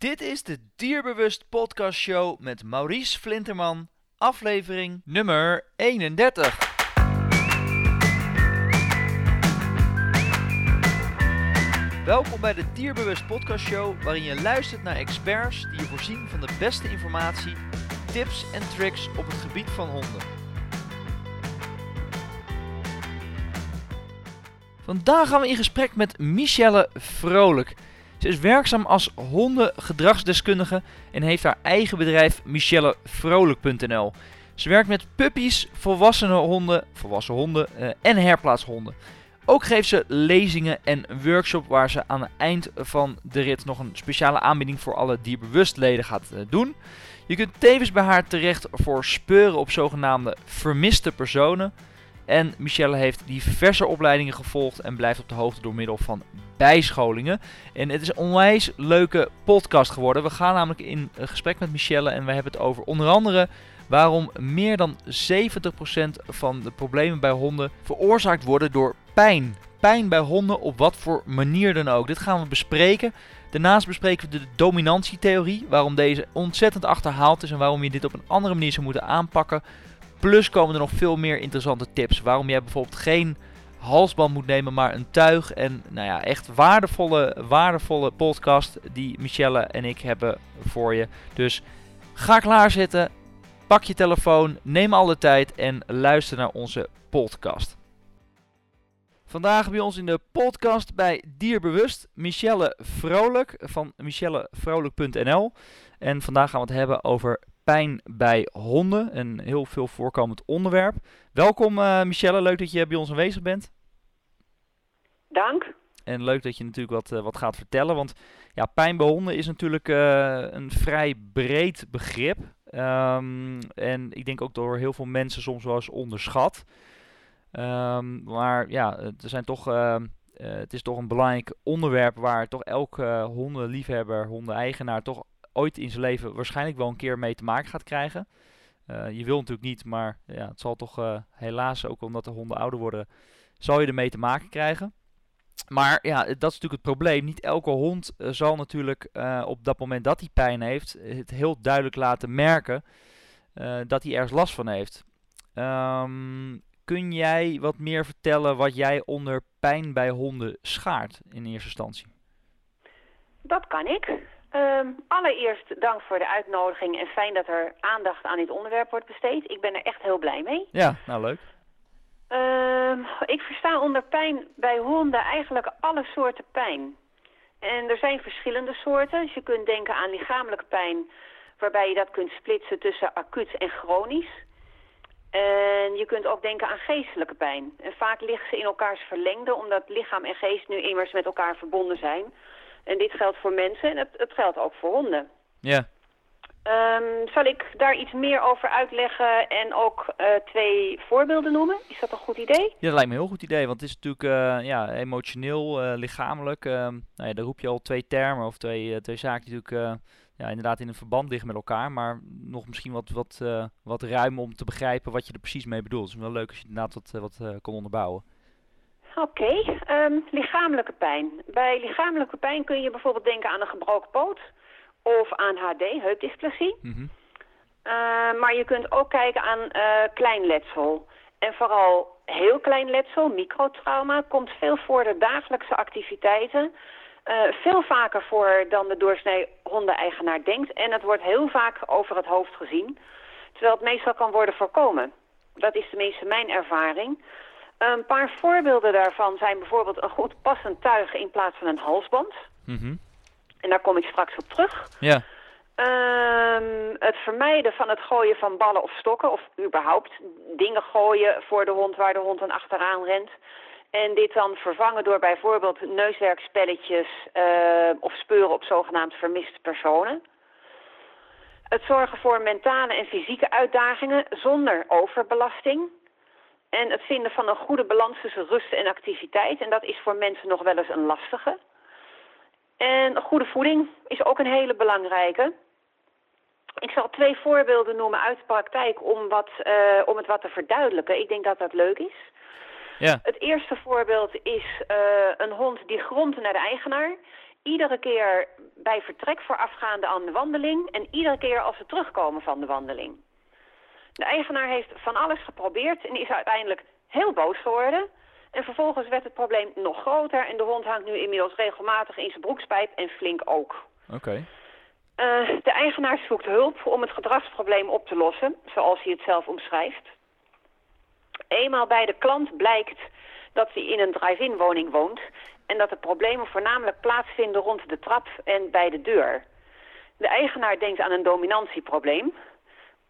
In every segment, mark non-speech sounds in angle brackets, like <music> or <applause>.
Dit is de Dierbewust Podcast Show met Maurice Flinterman, aflevering nummer 31. Welkom bij de Dierbewust Podcast Show, waarin je luistert naar experts die je voorzien van de beste informatie, tips en tricks op het gebied van honden. Vandaag gaan we in gesprek met Michelle Vrolijk. Ze is werkzaam als hondengedragsdeskundige en heeft haar eigen bedrijf michellevrolijk.nl. Ze werkt met puppies, volwassene honden, volwassen honden uh, en herplaatshonden. Ook geeft ze lezingen en workshops waar ze aan het eind van de rit nog een speciale aanbieding voor alle dierbewustleden gaat uh, doen. Je kunt tevens bij haar terecht voor speuren op zogenaamde vermiste personen. En Michelle heeft diverse opleidingen gevolgd en blijft op de hoogte door middel van bijscholingen. En het is een onwijs leuke podcast geworden. We gaan namelijk in gesprek met Michelle en we hebben het over onder andere waarom meer dan 70% van de problemen bij honden veroorzaakt worden door pijn. Pijn bij honden op wat voor manier dan ook. Dit gaan we bespreken. Daarnaast bespreken we de dominantietheorie, waarom deze ontzettend achterhaald is en waarom je dit op een andere manier zou moeten aanpakken. Plus komen er nog veel meer interessante tips. Waarom jij bijvoorbeeld geen halsband moet nemen, maar een tuig. En nou ja, echt waardevolle, waardevolle podcast die Michelle en ik hebben voor je. Dus ga klaarzitten, pak je telefoon, neem alle tijd en luister naar onze podcast. Vandaag bij ons in de podcast bij Dierbewust Michelle Vrolijk van michellevrolijk.nl. En vandaag gaan we het hebben over pijn bij honden. Een heel veel voorkomend onderwerp. Welkom uh, Michelle, leuk dat je bij ons aanwezig bent. Dank. En leuk dat je natuurlijk wat, uh, wat gaat vertellen. Want ja, pijn bij honden is natuurlijk uh, een vrij breed begrip. Um, en ik denk ook door heel veel mensen soms wel eens onderschat. Um, maar ja, er zijn toch, uh, het is toch een belangrijk onderwerp waar toch elke hondenliefhebber, hondeneigenaar toch ooit in zijn leven waarschijnlijk wel een keer mee te maken gaat krijgen. Uh, je wil natuurlijk niet, maar ja, het zal toch uh, helaas, ook omdat de honden ouder worden, zal je ermee te maken krijgen. Maar ja, dat is natuurlijk het probleem. Niet elke hond uh, zal natuurlijk op dat moment dat hij pijn heeft, het heel duidelijk laten merken dat hij ergens last van heeft. Um, kun jij wat meer vertellen wat jij onder pijn bij honden schaart in eerste instantie? Dat kan ik. Um, allereerst dank voor de uitnodiging en fijn dat er aandacht aan dit onderwerp wordt besteed. Ik ben er echt heel blij mee. Ja, nou leuk. Um, ik versta onder pijn bij honden eigenlijk alle soorten pijn. En er zijn verschillende soorten. Dus je kunt denken aan lichamelijke pijn, waarbij je dat kunt splitsen tussen acuut en chronisch. En je kunt ook denken aan geestelijke pijn. En vaak liggen ze in elkaars verlengde, omdat lichaam en geest nu immers met elkaar verbonden zijn. En dit geldt voor mensen en het, het geldt ook voor honden. Ja. Um, zal ik daar iets meer over uitleggen en ook uh, twee voorbeelden noemen? Is dat een goed idee? Ja, dat lijkt me een heel goed idee, want het is natuurlijk uh, ja, emotioneel, uh, lichamelijk. nou ja, daar roep je al twee termen of twee, twee zaken die natuurlijk ja, inderdaad in een verband liggen met elkaar. Maar nog misschien wat, wat, wat ruim om te begrijpen wat je er precies mee bedoelt. Het is wel leuk als je inderdaad wat, wat kon onderbouwen. Oké, okay, um, lichamelijke pijn. Bij lichamelijke pijn kun je bijvoorbeeld denken aan een gebroken poot of aan HD, heupdysplasie. Mm -hmm. uh, maar je kunt ook kijken aan uh, klein letsel. En vooral heel klein letsel, microtrauma, komt veel voor de dagelijkse activiteiten. Uh, veel vaker voor dan de doorsnee hondeneigenaar denkt. En het wordt heel vaak over het hoofd gezien. Terwijl het meestal kan worden voorkomen. Dat is tenminste mijn ervaring. Een paar voorbeelden daarvan zijn bijvoorbeeld een goed passend tuig in plaats van een halsband. Mm -hmm. En daar kom ik straks op terug. Ja. Um, het vermijden van het gooien van ballen of stokken, of überhaupt dingen gooien voor de hond waar de hond dan achteraan rent. En dit dan vervangen door bijvoorbeeld neuswerkspelletjes uh, of speuren op zogenaamd vermiste personen. Het zorgen voor mentale en fysieke uitdagingen zonder overbelasting. En het vinden van een goede balans tussen rust en activiteit. En dat is voor mensen nog wel eens een lastige. En goede voeding is ook een hele belangrijke. Ik zal twee voorbeelden noemen uit de praktijk om, wat, uh, om het wat te verduidelijken. Ik denk dat dat leuk is. Ja. Het eerste voorbeeld is uh, een hond die grondt naar de eigenaar. Iedere keer bij vertrek voorafgaande aan de wandeling en iedere keer als ze terugkomen van de wandeling. De eigenaar heeft van alles geprobeerd en is uiteindelijk heel boos geworden. En vervolgens werd het probleem nog groter en de hond hangt nu inmiddels regelmatig in zijn broekspijp en flink ook. Oké. Uh, de eigenaar zoekt hulp om het gedragsprobleem op te lossen, zoals hij het zelf omschrijft. Eenmaal bij de klant blijkt dat hij in een drive-in woning woont en dat de problemen voornamelijk plaatsvinden rond de trap en bij de deur. De eigenaar denkt aan een dominantieprobleem,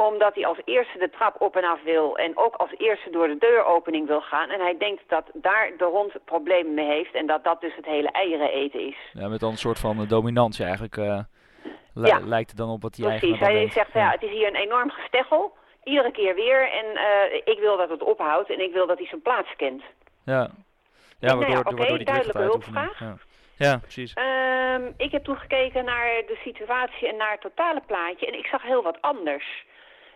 omdat hij als eerste de trap op en af wil en ook als eerste door de deuropening wil gaan. En hij denkt dat daar de hond problemen mee heeft en dat dat dus het hele eieren eten is. Ja, met dan een soort van dominantie eigenlijk. Uh, ja. Lijkt het dan op wat hij Precies, hij zegt ja. het is hier een enorm gesteggel, iedere keer weer. En uh, ik wil dat het ophoudt en ik wil dat hij zijn plaats kent. Ja, ja waardoor, nou ja, Oké, duidelijke hulpvraag. Ja. Ja, precies. Um, ik heb toen gekeken naar de situatie en naar het totale plaatje en ik zag heel wat anders.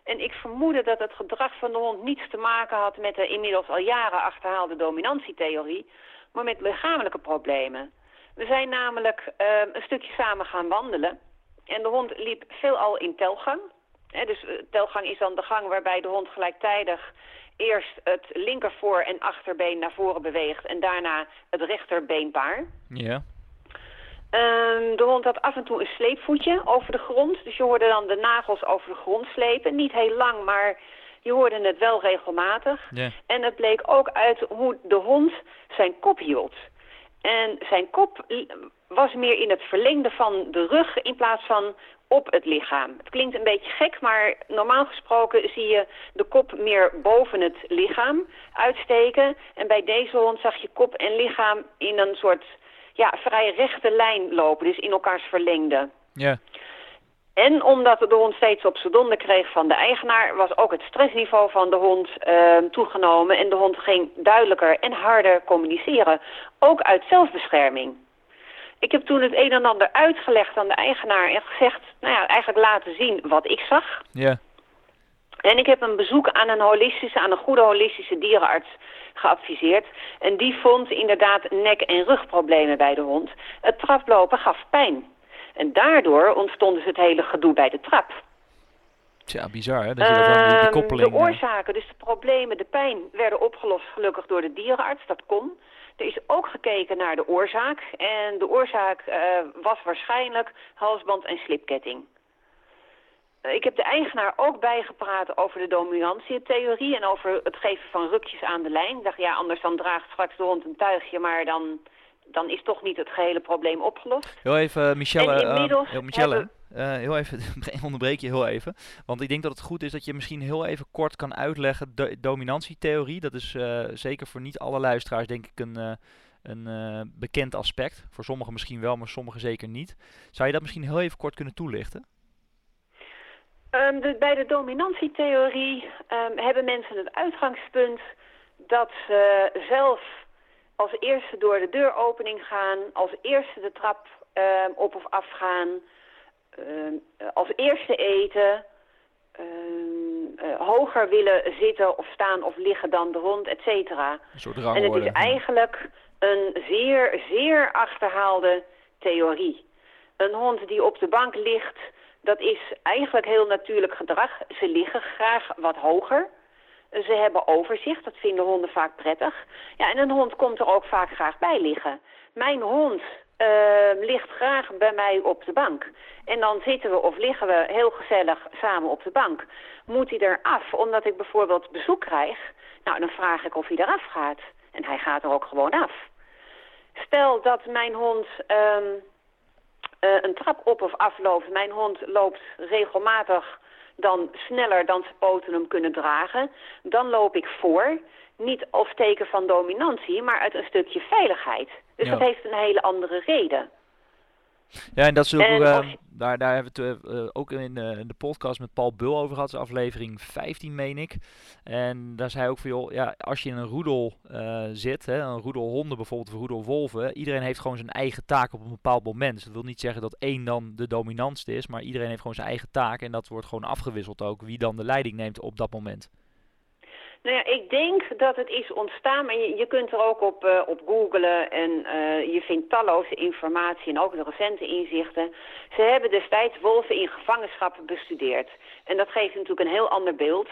En ik vermoedde dat het gedrag van de hond niets te maken had met de inmiddels al jaren achterhaalde dominantietheorie, maar met lichamelijke problemen. We zijn namelijk uh, een stukje samen gaan wandelen en de hond liep veelal in telgang. Dus uh, telgang is dan de gang waarbij de hond gelijktijdig eerst het linkervoor- en achterbeen naar voren beweegt en daarna het rechterbeenpaar. Ja. Um, de hond had af en toe een sleepvoetje over de grond. Dus je hoorde dan de nagels over de grond slepen. Niet heel lang, maar je hoorde het wel regelmatig. Yeah. En het bleek ook uit hoe de hond zijn kop hield. En zijn kop was meer in het verlengde van de rug in plaats van op het lichaam. Het klinkt een beetje gek, maar normaal gesproken zie je de kop meer boven het lichaam uitsteken. En bij deze hond zag je kop en lichaam in een soort ja, vrij rechte lijn lopen, dus in elkaars verlengde. Ja. En omdat de hond steeds op zijn donder kreeg van de eigenaar, was ook het stressniveau van de hond uh, toegenomen. En de hond ging duidelijker en harder communiceren. Ook uit zelfbescherming. Ik heb toen het een en ander uitgelegd aan de eigenaar en gezegd, nou ja, eigenlijk laten zien wat ik zag. Ja. En ik heb een bezoek aan een holistische, aan een goede holistische dierenarts geadviseerd. En die vond inderdaad nek- en rugproblemen bij de hond. Het traplopen gaf pijn. En daardoor ontstond dus het hele gedoe bij de trap. Tja, bizar hè, dat je dat die, die koppeling... De oorzaken, dus de problemen, de pijn, werden opgelost gelukkig door de dierenarts. Dat kon. Er is ook gekeken naar de oorzaak. En de oorzaak uh, was waarschijnlijk halsband en slipketting. Ik heb de eigenaar ook bijgepraat over de dominantietheorie en over het geven van rukjes aan de lijn. Ik dacht, ja, anders dan draagt straks de hond een tuigje, maar dan, dan is toch niet het gehele probleem opgelost. Heel even, Michelle, uh, heel, Michelle uh, heel even, <laughs> onderbreek je heel even. Want ik denk dat het goed is dat je misschien heel even kort kan uitleggen de dominantietheorie. Dat is uh, zeker voor niet alle luisteraars denk ik een, een bekend aspect. Voor sommigen misschien wel, maar sommigen zeker niet. Zou je dat misschien heel even kort kunnen toelichten? Um, de, bij de dominantietheorie um, hebben mensen het uitgangspunt dat ze zelf als eerste door de deuropening gaan, als eerste de trap um, op of af gaan, als eerste eten, uh, hoger willen zitten of staan of liggen dan de hond, et cetera. En het is eigenlijk een zeer, zeer achterhaalde theorie. Een hond die op de bank ligt dat is eigenlijk heel natuurlijk gedrag. Ze liggen graag wat hoger. Ze hebben overzicht, dat vinden honden vaak prettig. Ja, en een hond komt er ook vaak graag bij liggen. Mijn hond uh, ligt graag bij mij op de bank. En dan zitten we of liggen we heel gezellig samen op de bank. Moet hij eraf omdat ik bijvoorbeeld bezoek krijg? Nou, dan vraag ik of hij eraf gaat. En hij gaat er ook gewoon af. Stel dat mijn hond... Uh, een trap op of afloopt. Mijn hond loopt regelmatig dan sneller dan zijn poten hem kunnen dragen. Dan loop ik voor. Niet als teken van dominantie, maar uit een stukje veiligheid. Dus Ja. dat heeft een hele andere reden. Ja, en dat is ook, En eh, daar, daar hebben we het eh, eh, ook in, in de podcast met Paul Bul over gehad, dat is aflevering 15 meen ik. En daar zei hij ook van, joh, ja, als je in een roedel zit, hè, een roedel honden bijvoorbeeld, of een roedel wolven, iedereen heeft gewoon zijn eigen taak op een bepaald moment. Dus dat wil niet zeggen dat één dan de dominantste is, maar iedereen heeft gewoon zijn eigen taak en dat wordt gewoon afgewisseld ook, wie dan de leiding neemt op dat moment. Nou ja, ik denk dat het is ontstaan, maar je, kunt er ook op, uh, op googlen en uh, je vindt talloze informatie en ook de recente inzichten. Ze hebben destijds wolven in gevangenschap bestudeerd. En dat geeft natuurlijk een heel ander beeld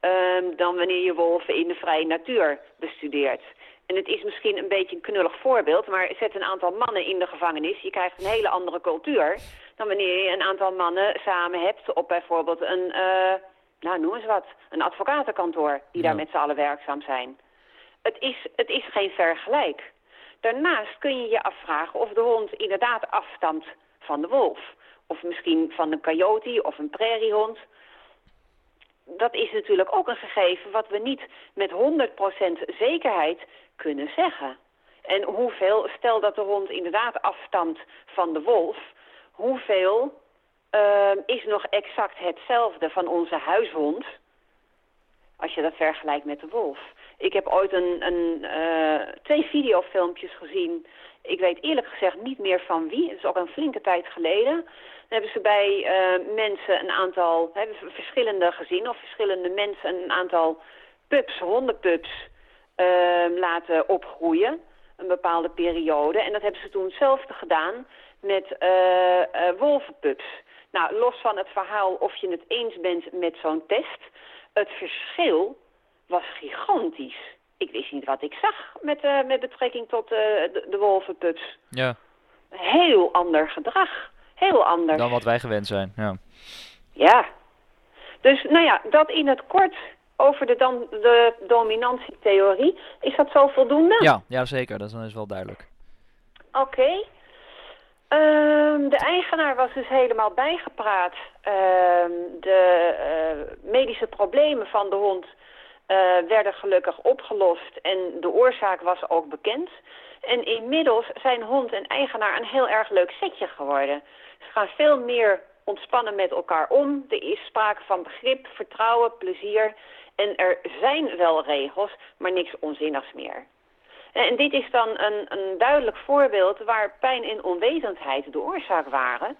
um, dan wanneer je wolven in de vrije natuur bestudeert. En het is misschien een beetje een knullig voorbeeld, maar zet een aantal mannen in de gevangenis. Je krijgt een hele andere cultuur dan wanneer je een aantal mannen samen hebt op bijvoorbeeld een... Nou noem eens wat, een advocatenkantoor die daar met z'n allen werkzaam zijn. Het is, het is geen vergelijk. Daarnaast kun je je afvragen of de hond inderdaad afstamt van de wolf. Of misschien van een coyote of een prairiehond. Dat is natuurlijk ook een gegeven wat we niet met 100% zekerheid kunnen zeggen. En hoeveel, stel dat de hond inderdaad afstamt van de wolf... hoeveel uh, is nog exact hetzelfde van onze huishond... als je dat vergelijkt met de wolf. Ik heb ooit een, een, uh, twee videofilmpjes gezien. Ik weet eerlijk gezegd niet meer van wie. Het is ook een flinke tijd geleden. Dan hebben ze bij uh, mensen een aantal, hebben verschillende gezinnen of verschillende mensen een aantal pups, hondenpups, uh, laten opgroeien. Een bepaalde periode. En dat hebben ze toen hetzelfde gedaan met uh. Nou, los van het verhaal of je het eens bent met zo'n test, het verschil was gigantisch. Ik wist niet wat ik zag met, uh, met betrekking tot uh, de, de wolvenpups. Ja. Heel ander gedrag. Heel anders. Dan wat wij gewend zijn, ja. Ja. Dus, nou ja, dat in het kort over de, dan, de dominantietheorie. Is dat zo voldoende? Ja, ja zeker. Dat is wel duidelijk. Oké. Okay. Um, de eigenaar was dus helemaal bijgepraat. Um, de uh, medische problemen van de hond uh, werden gelukkig opgelost en de oorzaak was ook bekend. En inmiddels zijn hond en eigenaar een heel erg leuk setje geworden. Ze gaan veel meer ontspannen met elkaar om. Er is sprake van begrip, vertrouwen, plezier. En er zijn wel regels, maar niks onzinnigs meer. En dit is dan een, een duidelijk voorbeeld waar pijn en onwetendheid de oorzaak waren.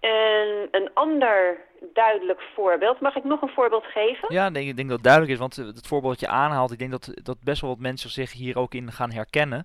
En een ander duidelijk voorbeeld. Mag ik nog een voorbeeld geven? Ja, ik denk, ik denk dat het duidelijk is, want het voorbeeld dat je aanhaalt, ik denk dat, dat best wel wat mensen zich hier ook in gaan herkennen.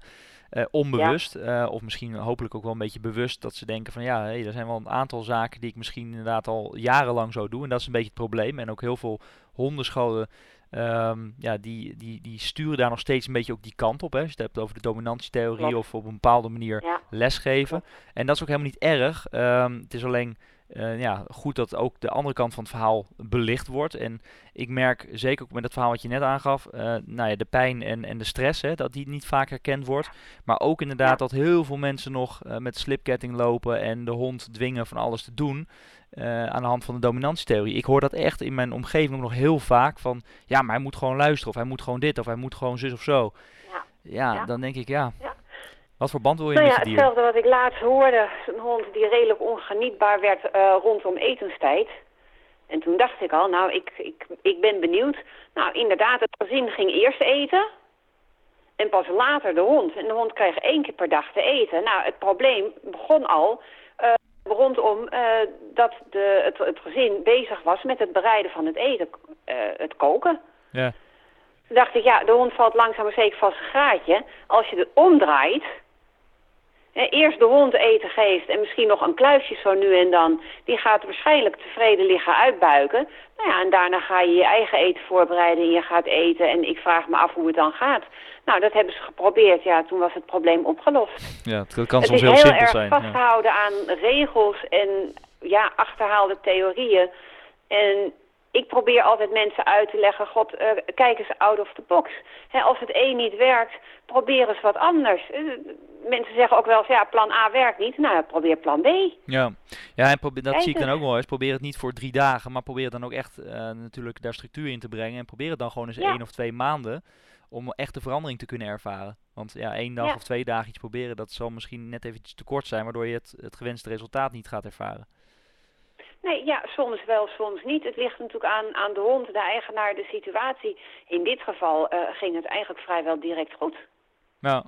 Uh, onbewust, ja. uh, of misschien hopelijk ook wel een beetje bewust, dat ze denken van ja, hey, er zijn wel een aantal zaken die ik misschien inderdaad al jarenlang zo doe. En dat is een beetje het probleem. En ook heel veel hondenscholen Um, ja, die, die, die sturen daar nog steeds een beetje ook die kant op. Hè. Als je het hebt over de dominantietheorie Klopt. of op een bepaalde manier ja. lesgeven. En dat is ook helemaal niet erg. Um, het is alleen uh, ja, goed dat ook de andere kant van het verhaal belicht wordt. En ik merk zeker ook met het verhaal wat je net aangaf, uh, nou ja, de pijn en, en de stress, hè, dat die niet vaak herkend wordt. Maar ook inderdaad ja. dat heel veel mensen nog uh, met slipketting lopen en de hond dwingen van alles te doen. Uh, aan de hand van de dominantietheorie. Ik hoor dat echt in mijn omgeving nog heel vaak van, ja, maar hij moet gewoon luisteren of hij moet gewoon dit of hij moet gewoon zus of zo. Ja, ja, ja. dan denk ik, ja, wat voor band wil je nou met ja, dier? Hetzelfde wat ik laatst hoorde, een hond die redelijk ongenietbaar werd uh, rondom etenstijd. En toen dacht ik al, nou, ik, ik, ik ben benieuwd. Nou, inderdaad, het gezin ging eerst eten. En pas later de hond. En de hond kreeg één keer per dag te eten. Nou, het probleem begon al uh, rondom uh, dat de, het, het gezin bezig was met het bereiden van het eten. Uh, het koken. Ja. Toen dacht ik, ja, de hond valt langzaam maar zeker van zijn graadje. Als je het omdraait... Eerst de hond eten geeft en misschien nog een kluisje zo nu en dan. Die gaat waarschijnlijk tevreden liggen uitbuiken. Nou ja, en daarna ga je je eigen eten voorbereiden en je gaat eten. En ik vraag me af hoe het dan gaat. Nou, dat hebben ze geprobeerd. Ja, toen was het probleem opgelost. Ja, het kan het soms is heel heel simpel erg zijn. vasthouden ja. aan regels en ja, achterhaalde theorieën. En ik probeer altijd mensen uit te leggen, god, uh, kijk eens out of the box. He, als het een niet werkt, probeer eens wat anders. Uh, mensen zeggen ook wel eens, ja, plan A werkt niet. Nou, probeer plan B. Ja, ja en probeer, dat Kijk zie ik dan ook wel eens. Probeer het niet voor drie dagen, maar probeer dan ook echt uh, natuurlijk daar structuur in te brengen. En probeer het dan gewoon eens Ja. één of twee maanden om echt de verandering te kunnen ervaren. Want ja, één dag Ja. of twee dagen iets proberen, dat zal misschien net eventjes te kort zijn, waardoor je het, het gewenste resultaat niet gaat ervaren. Nee, ja, soms wel, soms niet. Het ligt natuurlijk aan, aan de hond, de eigenaar, de situatie. In dit geval uh, ging het eigenlijk vrijwel direct goed. Nou,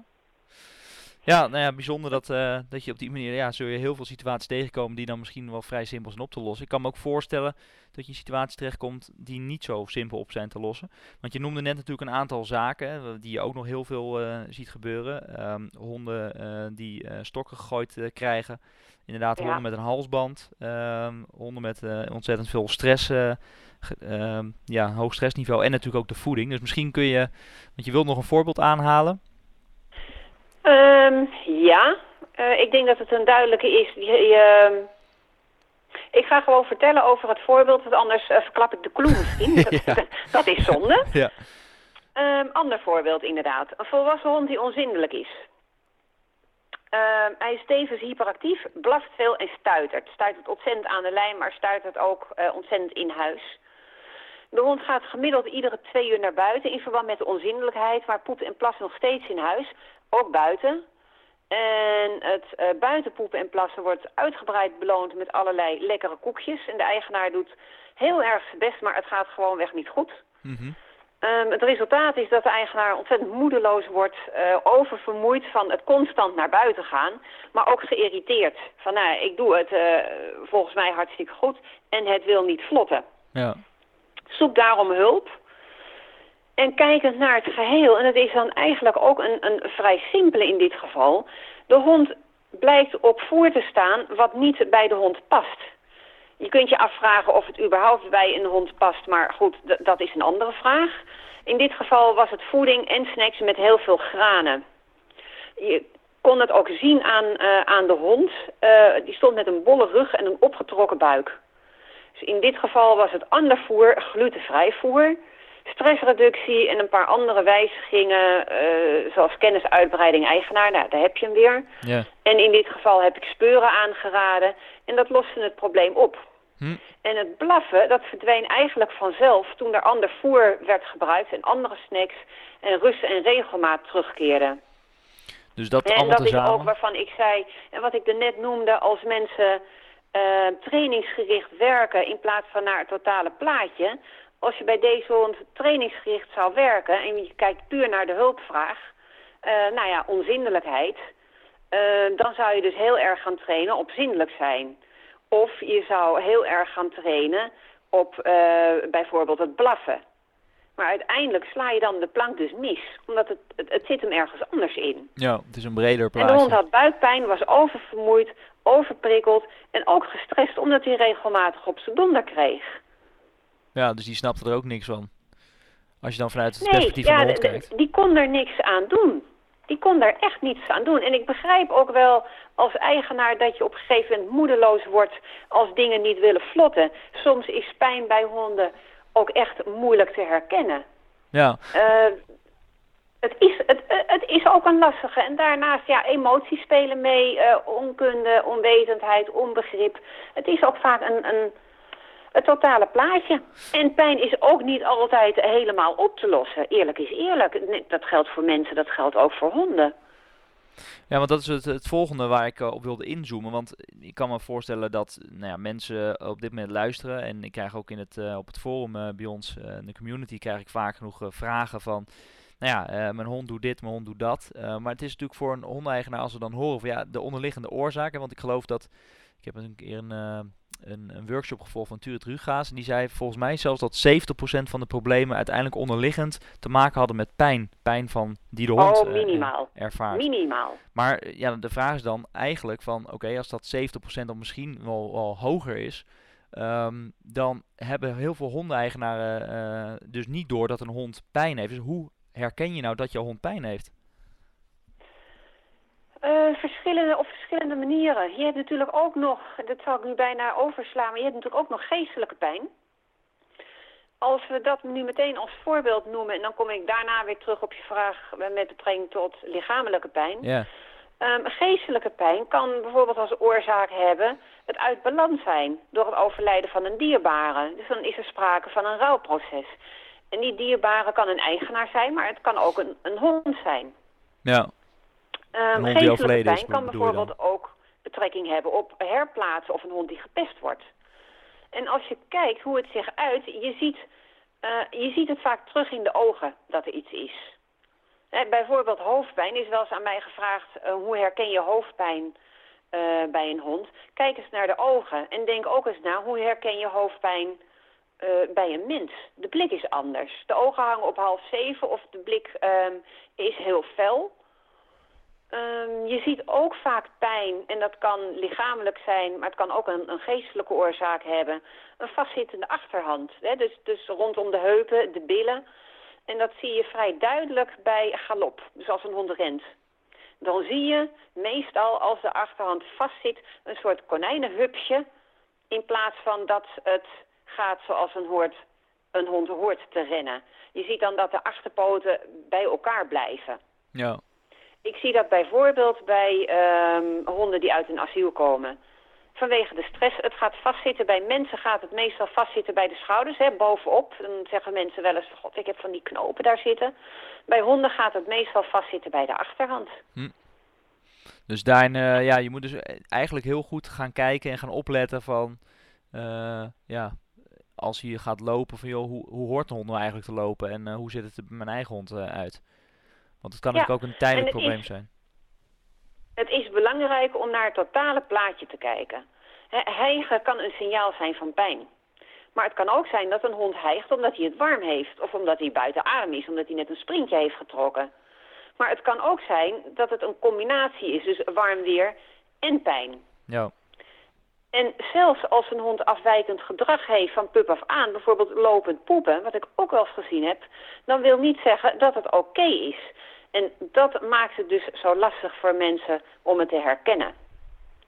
Ja, nou ja, bijzonder dat, uh, dat je op die manier, ja, zul je heel veel situaties tegenkomen die dan misschien wel vrij simpel zijn op te lossen. Ik kan me ook voorstellen dat je in situaties terechtkomt die niet zo simpel op zijn te lossen. Want je noemde net natuurlijk een aantal zaken hè, die je ook nog heel veel uh, ziet gebeuren. Um, honden uh, die stokken gegooid krijgen. Inderdaad, ja. honden met een halsband. Um, honden met ontzettend veel stress. Um, ja, hoog stressniveau en natuurlijk ook de voeding. Dus misschien kun je, want je wilt nog een voorbeeld aanhalen. Um, ja, uh, ik denk dat het een duidelijke is. Je, je, ik ga gewoon vertellen over het voorbeeld, want anders uh, verklap ik de clue misschien. <laughs> dat, <laughs> dat, is zonde. <laughs> Ja. Um, ander voorbeeld inderdaad. Een volwassen hond die onzindelijk is. Hij is tevens hyperactief, blaft veel en stuitert. Stuitert ontzettend aan de lijn, maar stuitert ook uh, ontzettend in huis. De hond gaat gemiddeld iedere twee uur naar buiten in verband met de onzindelijkheid, maar poept en plast nog steeds in huis ook buiten. En het uh, buitenpoepen en plassen wordt uitgebreid beloond met allerlei lekkere koekjes. En de eigenaar doet heel erg zijn best, maar het gaat gewoon weg niet goed. Mm um, het resultaat is dat de eigenaar ontzettend moedeloos wordt, uh, oververmoeid van het constant naar buiten gaan. Maar ook geïrriteerd. Van nou, ik doe het uh, volgens mij hartstikke goed en het wil niet vlotten. Ja. Zoek daarom hulp. En kijkend naar het geheel, en het is dan eigenlijk ook een, een vrij simpele in dit geval. De hond blijkt op voer te staan wat niet bij de hond past. Je kunt je afvragen of het überhaupt bij een hond past, maar goed, dat is een andere vraag. In dit geval was het voeding en snacks met heel veel granen. Je kon het ook zien aan, uh, aan de hond. Uh, die stond met een bolle rug en een opgetrokken buik. Dus in dit geval was het ander voer glutenvrij voer stressreductie en een paar andere wijzigingen, uh, zoals kennisuitbreiding eigenaar, nou, daar heb je hem weer. Ja. En in dit geval heb ik speuren aangeraden en dat loste het probleem op. Hm. En het blaffen, dat verdween eigenlijk vanzelf toen er ander voer werd gebruikt en andere snacks en rust en regelmaat terugkeerden. Dus dat en allemaal dat is ook waarvan ik zei, en wat ik er net noemde, als mensen uh, trainingsgericht werken in plaats van naar het totale plaatje, als je bij deze hond trainingsgericht zou werken en je kijkt puur naar de hulpvraag, uh, nou ja, onzindelijkheid, uh, dan zou je dus heel erg gaan trainen op zindelijk zijn. Of je zou heel erg gaan trainen op uh, bijvoorbeeld het blaffen. Maar uiteindelijk sla je dan de plank dus mis, omdat het, het, het, zit hem ergens anders in. Ja, het is een breder plaatje. En de hond had buikpijn, was oververmoeid, overprikkeld en ook gestrest omdat hij regelmatig op zijn donder kreeg. Ja, dus die snapte er ook niks van. Als je dan vanuit het perspectief van de hond kijkt. die kon er niks aan doen. Die kon daar echt niets aan doen. En ik begrijp ook wel als eigenaar dat je op een gegeven moment moedeloos wordt als dingen niet willen vlotten. Soms is pijn bij honden ook echt moeilijk te herkennen. Ja. Uh, het, is, het, het is ook een lastige. En daarnaast, ja, emoties spelen mee, uh, onkunde, onwetendheid, onbegrip. Het is ook vaak een, een het totale plaatje. En pijn is ook niet altijd helemaal op te lossen. Eerlijk is eerlijk. Dat geldt voor mensen, dat geldt ook voor honden. Ja, want dat is het, het volgende waar ik uh, op wilde inzoomen. Want ik kan me voorstellen dat nou ja, mensen op dit moment luisteren. En ik krijg ook in het, uh, op het forum uh, bij ons in de community krijg ik vaak genoeg vragen van... Nou ja, mijn hond doet dit, mijn hond doet dat. maar het is natuurlijk voor een hondeigenaar als we dan horen van ja, de onderliggende oorzaken. Want ik geloof dat... Ik heb een keer een een, een workshop gevolgd van Turet Rugaas. En die zei volgens mij zelfs dat 70% van de problemen uiteindelijk onderliggend te maken hadden met pijn. Pijn van die de hond oh, minimaal. Ervaart. Minimaal. Maar eh, ja, de vraag is dan eigenlijk van oké, als dat 70% of misschien wel, wel hoger is. Um, dan hebben heel veel hondeneigenaren uh, dus niet door dat een hond pijn heeft. Dus hoe herken je nou dat jouw hond pijn heeft? Uh, verschillende, op verschillende manieren. Je hebt natuurlijk ook nog, dat zal ik nu bijna overslaan, maar je hebt natuurlijk ook nog geestelijke pijn. Als we dat nu meteen als voorbeeld noemen, en dan kom ik daarna weer terug op je vraag met betrekking tot lichamelijke pijn. Ja. Um, geestelijke pijn kan bijvoorbeeld als oorzaak hebben het uit balans zijn door het overlijden van een dierbare. Dus dan is er sprake van een rouwproces. En die dierbare kan een eigenaar zijn, maar het kan ook een, een hond zijn. Ja. Um, geestelijke pijn kan bijvoorbeeld ook betrekking hebben op herplaatsen of een hond die gepest wordt. En als je kijkt hoe het zich uit, je ziet, uh, je ziet het vaak terug in de ogen dat er iets is. bijvoorbeeld hoofdpijn is wel eens aan mij gevraagd, hoe herken je hoofdpijn bij een hond? Kijk eens naar de ogen en denk ook eens na, hoe herken je hoofdpijn bij een mens? De blik is anders. De ogen hangen op half zeven of de blik ehm, is heel fel. Um, je ziet ook vaak pijn en dat kan lichamelijk zijn, maar het kan ook een, een geestelijke oorzaak hebben. Een vastzittende achterhand, hè? Dus, dus rondom de heupen, de billen. En dat zie je vrij duidelijk bij galop, dus als een hond rent. Dan zie je meestal als de achterhand vastzit een soort konijnenhupje... in plaats van dat het gaat zoals een, hoort, een hond hoort te rennen. Je ziet dan dat de achterpoten bij elkaar blijven. Ja. Ik zie dat bijvoorbeeld bij um, honden die uit een asiel komen. Vanwege de stress, het gaat vastzitten. Bij mensen gaat het meestal vastzitten bij de schouders, hè, bovenop. Dan zeggen mensen wel eens, god, ik heb van die knopen daar zitten. Bij honden gaat het meestal vastzitten bij de achterhand. Hm. Dus daarin, uh, ja, je moet dus eigenlijk heel goed gaan kijken en gaan opletten van, uh, ja, als je gaat lopen, van joh, hoe, hoe hoort een hond nou eigenlijk te lopen en uh, hoe ziet het mijn eigen hond uit? Want het kan natuurlijk ook een tijdelijk probleem zijn. Het is belangrijk om naar het totale plaatje te kijken. hijgen kan een signaal zijn van pijn. Maar het kan ook zijn dat een hond hijgt omdat hij het warm heeft. Of omdat hij buiten adem is, omdat hij net een sprintje heeft getrokken. Maar het kan ook zijn dat het een combinatie is. Dus warm weer en pijn. Ja. En zelfs als een hond afwijkend gedrag heeft van pup af aan, bijvoorbeeld lopend poepen, wat ik ook wel eens gezien heb, dan wil niet zeggen dat het oké is. En dat maakt het dus zo lastig voor mensen om het te herkennen.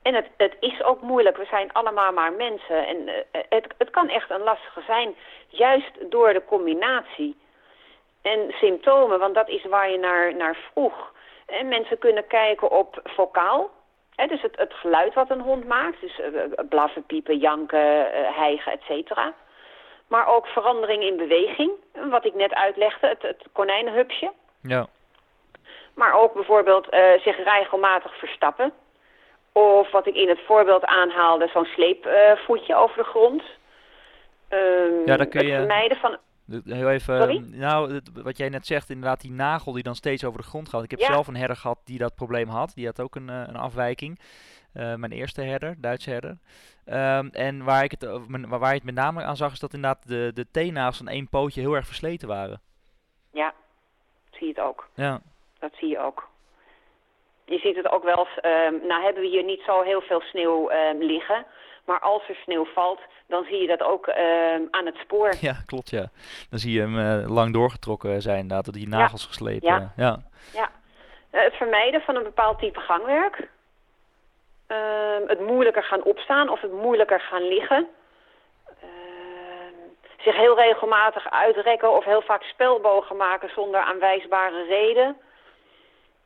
En het, het is ook moeilijk, we zijn allemaal maar mensen. En uh, het, het kan echt een lastige zijn, juist door de combinatie. En symptomen, want dat is waar je naar, naar vroeg. En mensen kunnen kijken op vocaal. Dus het, het geluid wat een hond maakt. Dus uh, blaffen, piepen, janken, uh, hijgen, et cetera. Maar ook verandering in beweging. Wat ik net uitlegde, het, het. Ja. Maar ook bijvoorbeeld uh, zich regelmatig verstappen. Of wat ik in het voorbeeld aanhaalde, zo'n sleepvoetje over de grond. Um, ja, dan kun je... Het vermijden van... Heel even, nou, wat jij net zegt, inderdaad, die nagel die dan steeds over de grond gaat. Ik heb zelf een herder gehad die dat probleem had. Die had ook een, eh, een afwijking. Uh, mijn eerste herder, Duitse herder. Um, en waar, ik het, waar je het met name aan zag, is dat inderdaad de, de teennagels van één pootje heel erg versleten waren. Ja, zie je het ook. Ja. Dat zie je ook. Je ziet het ook wel eens, uh, nou hebben we hier niet zo heel veel sneeuw uh, liggen. Maar als er sneeuw valt, dan zie je dat ook uh, aan het spoor. Ja, klopt ja. Dan zie je hem uh, lang doorgetrokken zijn inderdaad, dat die nagels ja. geslepen. Ja, ja. ja. Uh, het vermijden van een bepaald type gangwerk. Ehm, het moeilijker gaan opstaan of het moeilijker gaan liggen. Ehm, zich heel regelmatig uitrekken of heel vaak spelbogen maken zonder aanwijsbare reden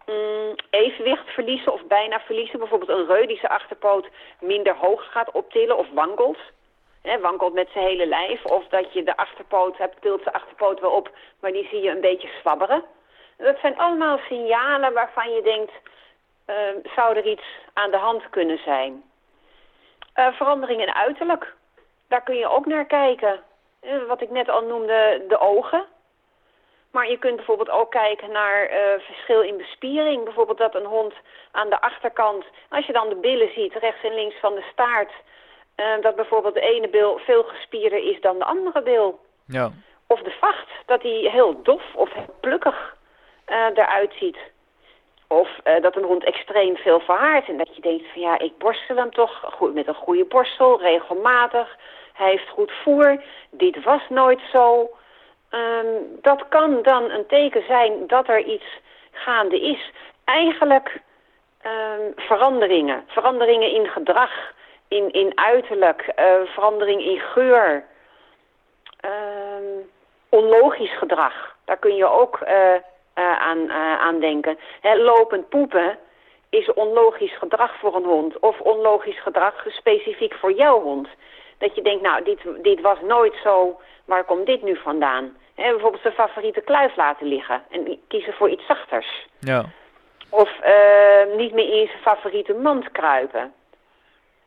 mm, evenwicht verliezen of bijna verliezen. Bijvoorbeeld een reu die achterpoot minder hoog gaat optillen of wankelt. He, wankelt met zijn hele lijf. Of dat je de achterpoot hebt, tilt zijn achterpoot wel op, maar die zie je een beetje zwabberen. Dat zijn allemaal signalen waarvan je denkt, uh, zou er iets aan de hand kunnen zijn. Uh, verandering in uiterlijk, daar kun je ook naar kijken. Uh, wat ik net al noemde, de ogen. Maar je kunt bijvoorbeeld ook kijken naar uh, verschil in bespiering. Bijvoorbeeld dat een hond aan de achterkant, als je dan de billen ziet, rechts en links van de staart... Uh, dat bijvoorbeeld de ene bil veel gespierder is dan de andere bil. Ja. Of de vacht, dat die heel dof of heel plukkig uh, eruit ziet. Of dat een hond extreem veel verhaart en dat je denkt van ja, ik borstel hem toch goed, met een goede borstel, regelmatig. Hij heeft goed voer, dit was nooit zo... Um, dat kan dan een teken zijn dat er iets gaande is. Eigenlijk um, veranderingen. Veranderingen in gedrag, in, in uiterlijk, uh, verandering in geur. Um, onlogisch gedrag. Daar kun je ook uh, uh, aan, aan denken. Lopend poepen is onlogisch gedrag voor een hond. Of onlogisch gedrag specifiek voor jouw hond. Dat je denkt, nou, dit, dit was nooit zo, waar komt dit nu vandaan? Bijvoorbeeld zijn favoriete kluif laten liggen en kiezen voor iets zachters. Ja. Of uh, niet meer in zijn favoriete mand kruipen.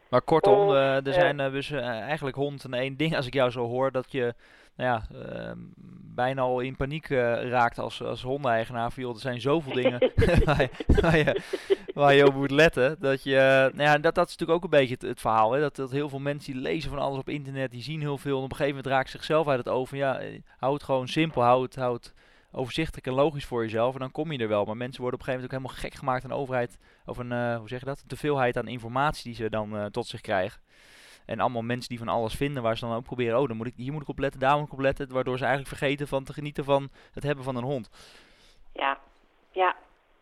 Maar kortom, Of, eh, er eh, zijn eh, dus eigenlijk hond en één ding als ik jou zo hoor, dat je nou ja, ehm, bijna al in paniek eh, raakt als, als hondeneigenaar. Van, joh, er zijn zoveel dingen <laughs> <laughs> waar, je, waar, je, waar je op moet letten. Dat, je, nou ja, dat, dat is natuurlijk ook een beetje het, het verhaal. Hè? Dat, dat heel veel mensen die lezen van alles op internet, die zien heel veel. En op een gegeven moment ze zichzelf uit het oog van ja, eh, hou het gewoon simpel, hou het, hou het overzichtelijk en logisch voor jezelf. En dan kom je er wel. Maar mensen worden op een gegeven moment ook helemaal gek gemaakt aan de overheid. Of een, eh, hoe zeg je dat? Teveelheid aan informatie die ze dan eh, tot zich krijgen. En allemaal mensen die van alles vinden, waar ze dan ook proberen, oh, dan moet ik, hier moet ik op letten, daar moet ik op letten. Waardoor ze eigenlijk vergeten van te genieten van het hebben van een hond. Ja, ja,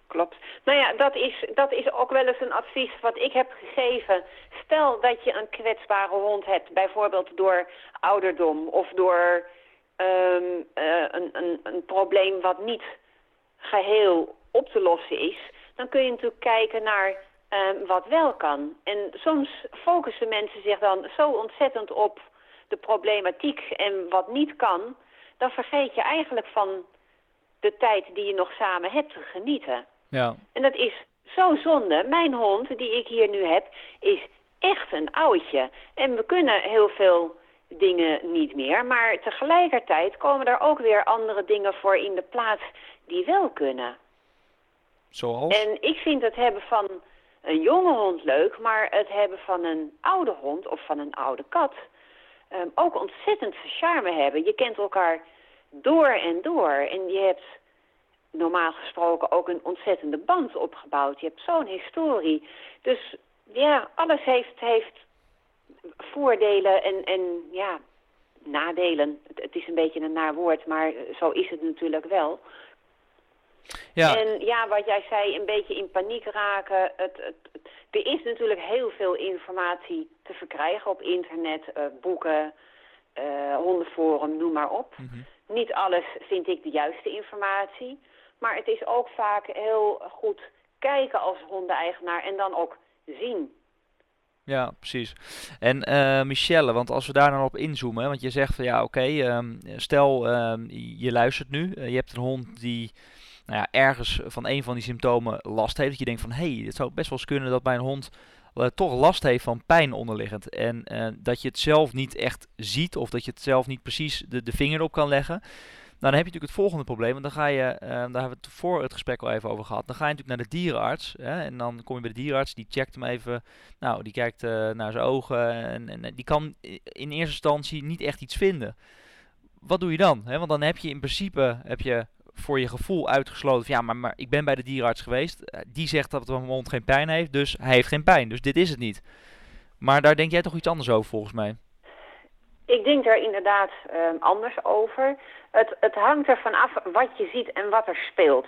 klopt. Nou ja, dat is, dat is ook wel eens een advies wat ik heb gegeven. Stel dat je een kwetsbare hond hebt, bijvoorbeeld door ouderdom of door ehm, eh, een, een, een probleem wat niet geheel op te lossen is. Dan kun je natuurlijk kijken naar ehm, wat wel kan. En soms focussen mensen zich dan zo ontzettend op de problematiek en wat niet kan. Dan vergeet je eigenlijk van de tijd die je nog samen hebt te genieten. Ja, En dat is zo zonde. Mijn hond, die ik hier nu heb, is echt een oudje. En we kunnen heel veel dingen niet meer. Maar tegelijkertijd komen er ook weer andere dingen voor in de plaats die wel kunnen. zoals? En ik vind het hebben van een jonge hond leuk, maar het hebben van een oude hond of van een oude kat ehm, ook ontzettend veel charme hebben. Je kent elkaar door en door en je hebt normaal gesproken ook een ontzettende band opgebouwd. Je hebt zo'n historie. Dus ja, alles heeft, heeft voordelen en, en ja, nadelen. Het, het is een beetje een naar woord, maar zo is het natuurlijk wel. Ja, En ja, wat jij zei, een beetje in paniek raken. Het, het, het- er is natuurlijk heel veel informatie te verkrijgen op internet, eh, boeken, eh, hondenforum, noem maar op. mhm. Niet alles vind ik de juiste informatie. Maar het is ook vaak heel goed kijken als hondeneigenaar en dan ook zien. Ja, precies. En eh, Michelle, want als we daar dan op inzoomen, want je zegt van ja, oké, ehm, stel ehm, je luistert nu, je hebt een hond die nou ja, ergens van een van die symptomen last heeft, dat je denkt van hé, hey, het zou best wel eens kunnen dat mijn hond eh, toch last heeft van pijn onderliggend en eh, dat je het zelf niet echt ziet of dat je het zelf niet precies de, de vinger op kan leggen. Nou, dan heb je natuurlijk het volgende probleem, want dan ga je, eh, daar hebben we het voor het gesprek al even over gehad, dan ga je natuurlijk naar de dierenarts hè, en dan kom je bij de dierenarts, die checkt hem even nou, die kijkt naar zijn ogen en, en die kan in eerste instantie niet echt iets vinden. Wat doe je dan? Want dan heb je in principe heb je voor je gevoel uitgesloten ja, maar, ik ben bij de dierenarts geweest. Eh, Die zegt dat mijn hond geen pijn heeft, dus hij heeft geen pijn. Dus dit is het niet. Maar daar denk jij toch iets anders over volgens mij? Ik denk daar inderdaad ehm, anders over. Het, het hangt ervan af wat je ziet en wat er speelt.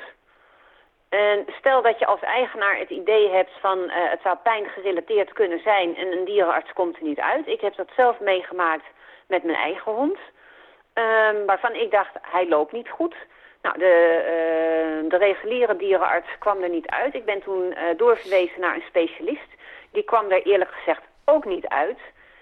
En stel dat je als eigenaar het idee hebt van eh, het zou pijn gerelateerd kunnen zijn en een dierenarts komt er niet uit. Ik heb dat zelf meegemaakt met mijn eigen hond. ehm, waarvan ik dacht, hij loopt niet goed. Nou, de, eh, de reguliere dierenarts kwam er niet uit. Ik ben toen eh, doorverwezen naar een specialist. Die kwam er eerlijk gezegd ook niet uit.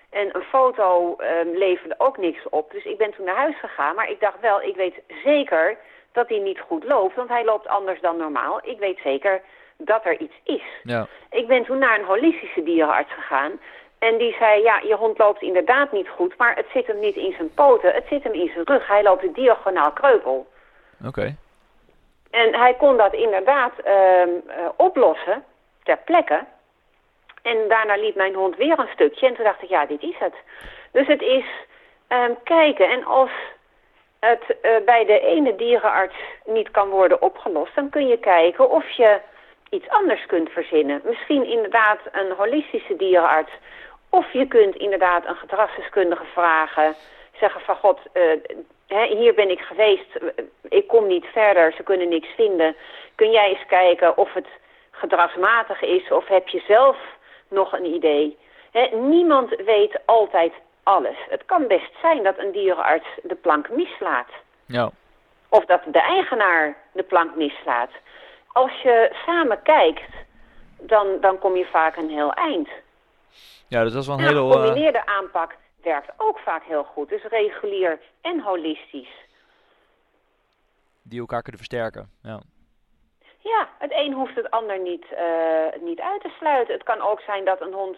En een foto ehm, leverde ook niks op. Dus ik ben toen naar huis gegaan. Maar ik dacht wel, ik weet zeker dat hij niet goed loopt. Want hij loopt anders dan normaal. Ik weet zeker dat er iets is. Ja. Ik ben toen naar een holistische dierenarts gegaan. En die zei, ja, je hond loopt inderdaad niet goed. Maar het zit hem niet in zijn poten. Het zit hem in zijn rug. Hij loopt diagonaal kreupel. Oké. En hij kon dat inderdaad ehm, eh, oplossen ter plekke. En daarna liep mijn hond weer een stukje. En toen dacht ik, ja, dit is het. Dus het is ehm, kijken. En als het eh, bij de ene dierenarts niet kan worden opgelost... dan kun je kijken of je iets anders kunt verzinnen. Misschien inderdaad een holistische dierenarts. Of je kunt inderdaad een gedragsdeskundige vragen. Zeggen van, god, eh, hè, hier ben ik geweest. Ik kom niet verder, ze kunnen niks vinden. Kun jij eens kijken of het gedragsmatig is of heb je zelf nog een idee? Hè, niemand weet altijd alles. Het kan best zijn dat een dierenarts de plank mislaat. Ja. Of dat de eigenaar de plank mislaat. Als je samen kijkt, dan, dan kom je vaak een heel eind. Ja, dus dat is wel een En een hele... eh, gecombineerde aanpak werkt ook vaak heel goed. Dus regulier en holistisch. die elkaar kunnen versterken. Ja. Ja, het een hoeft het ander niet, eh, niet uit te sluiten. Het kan ook zijn dat een hond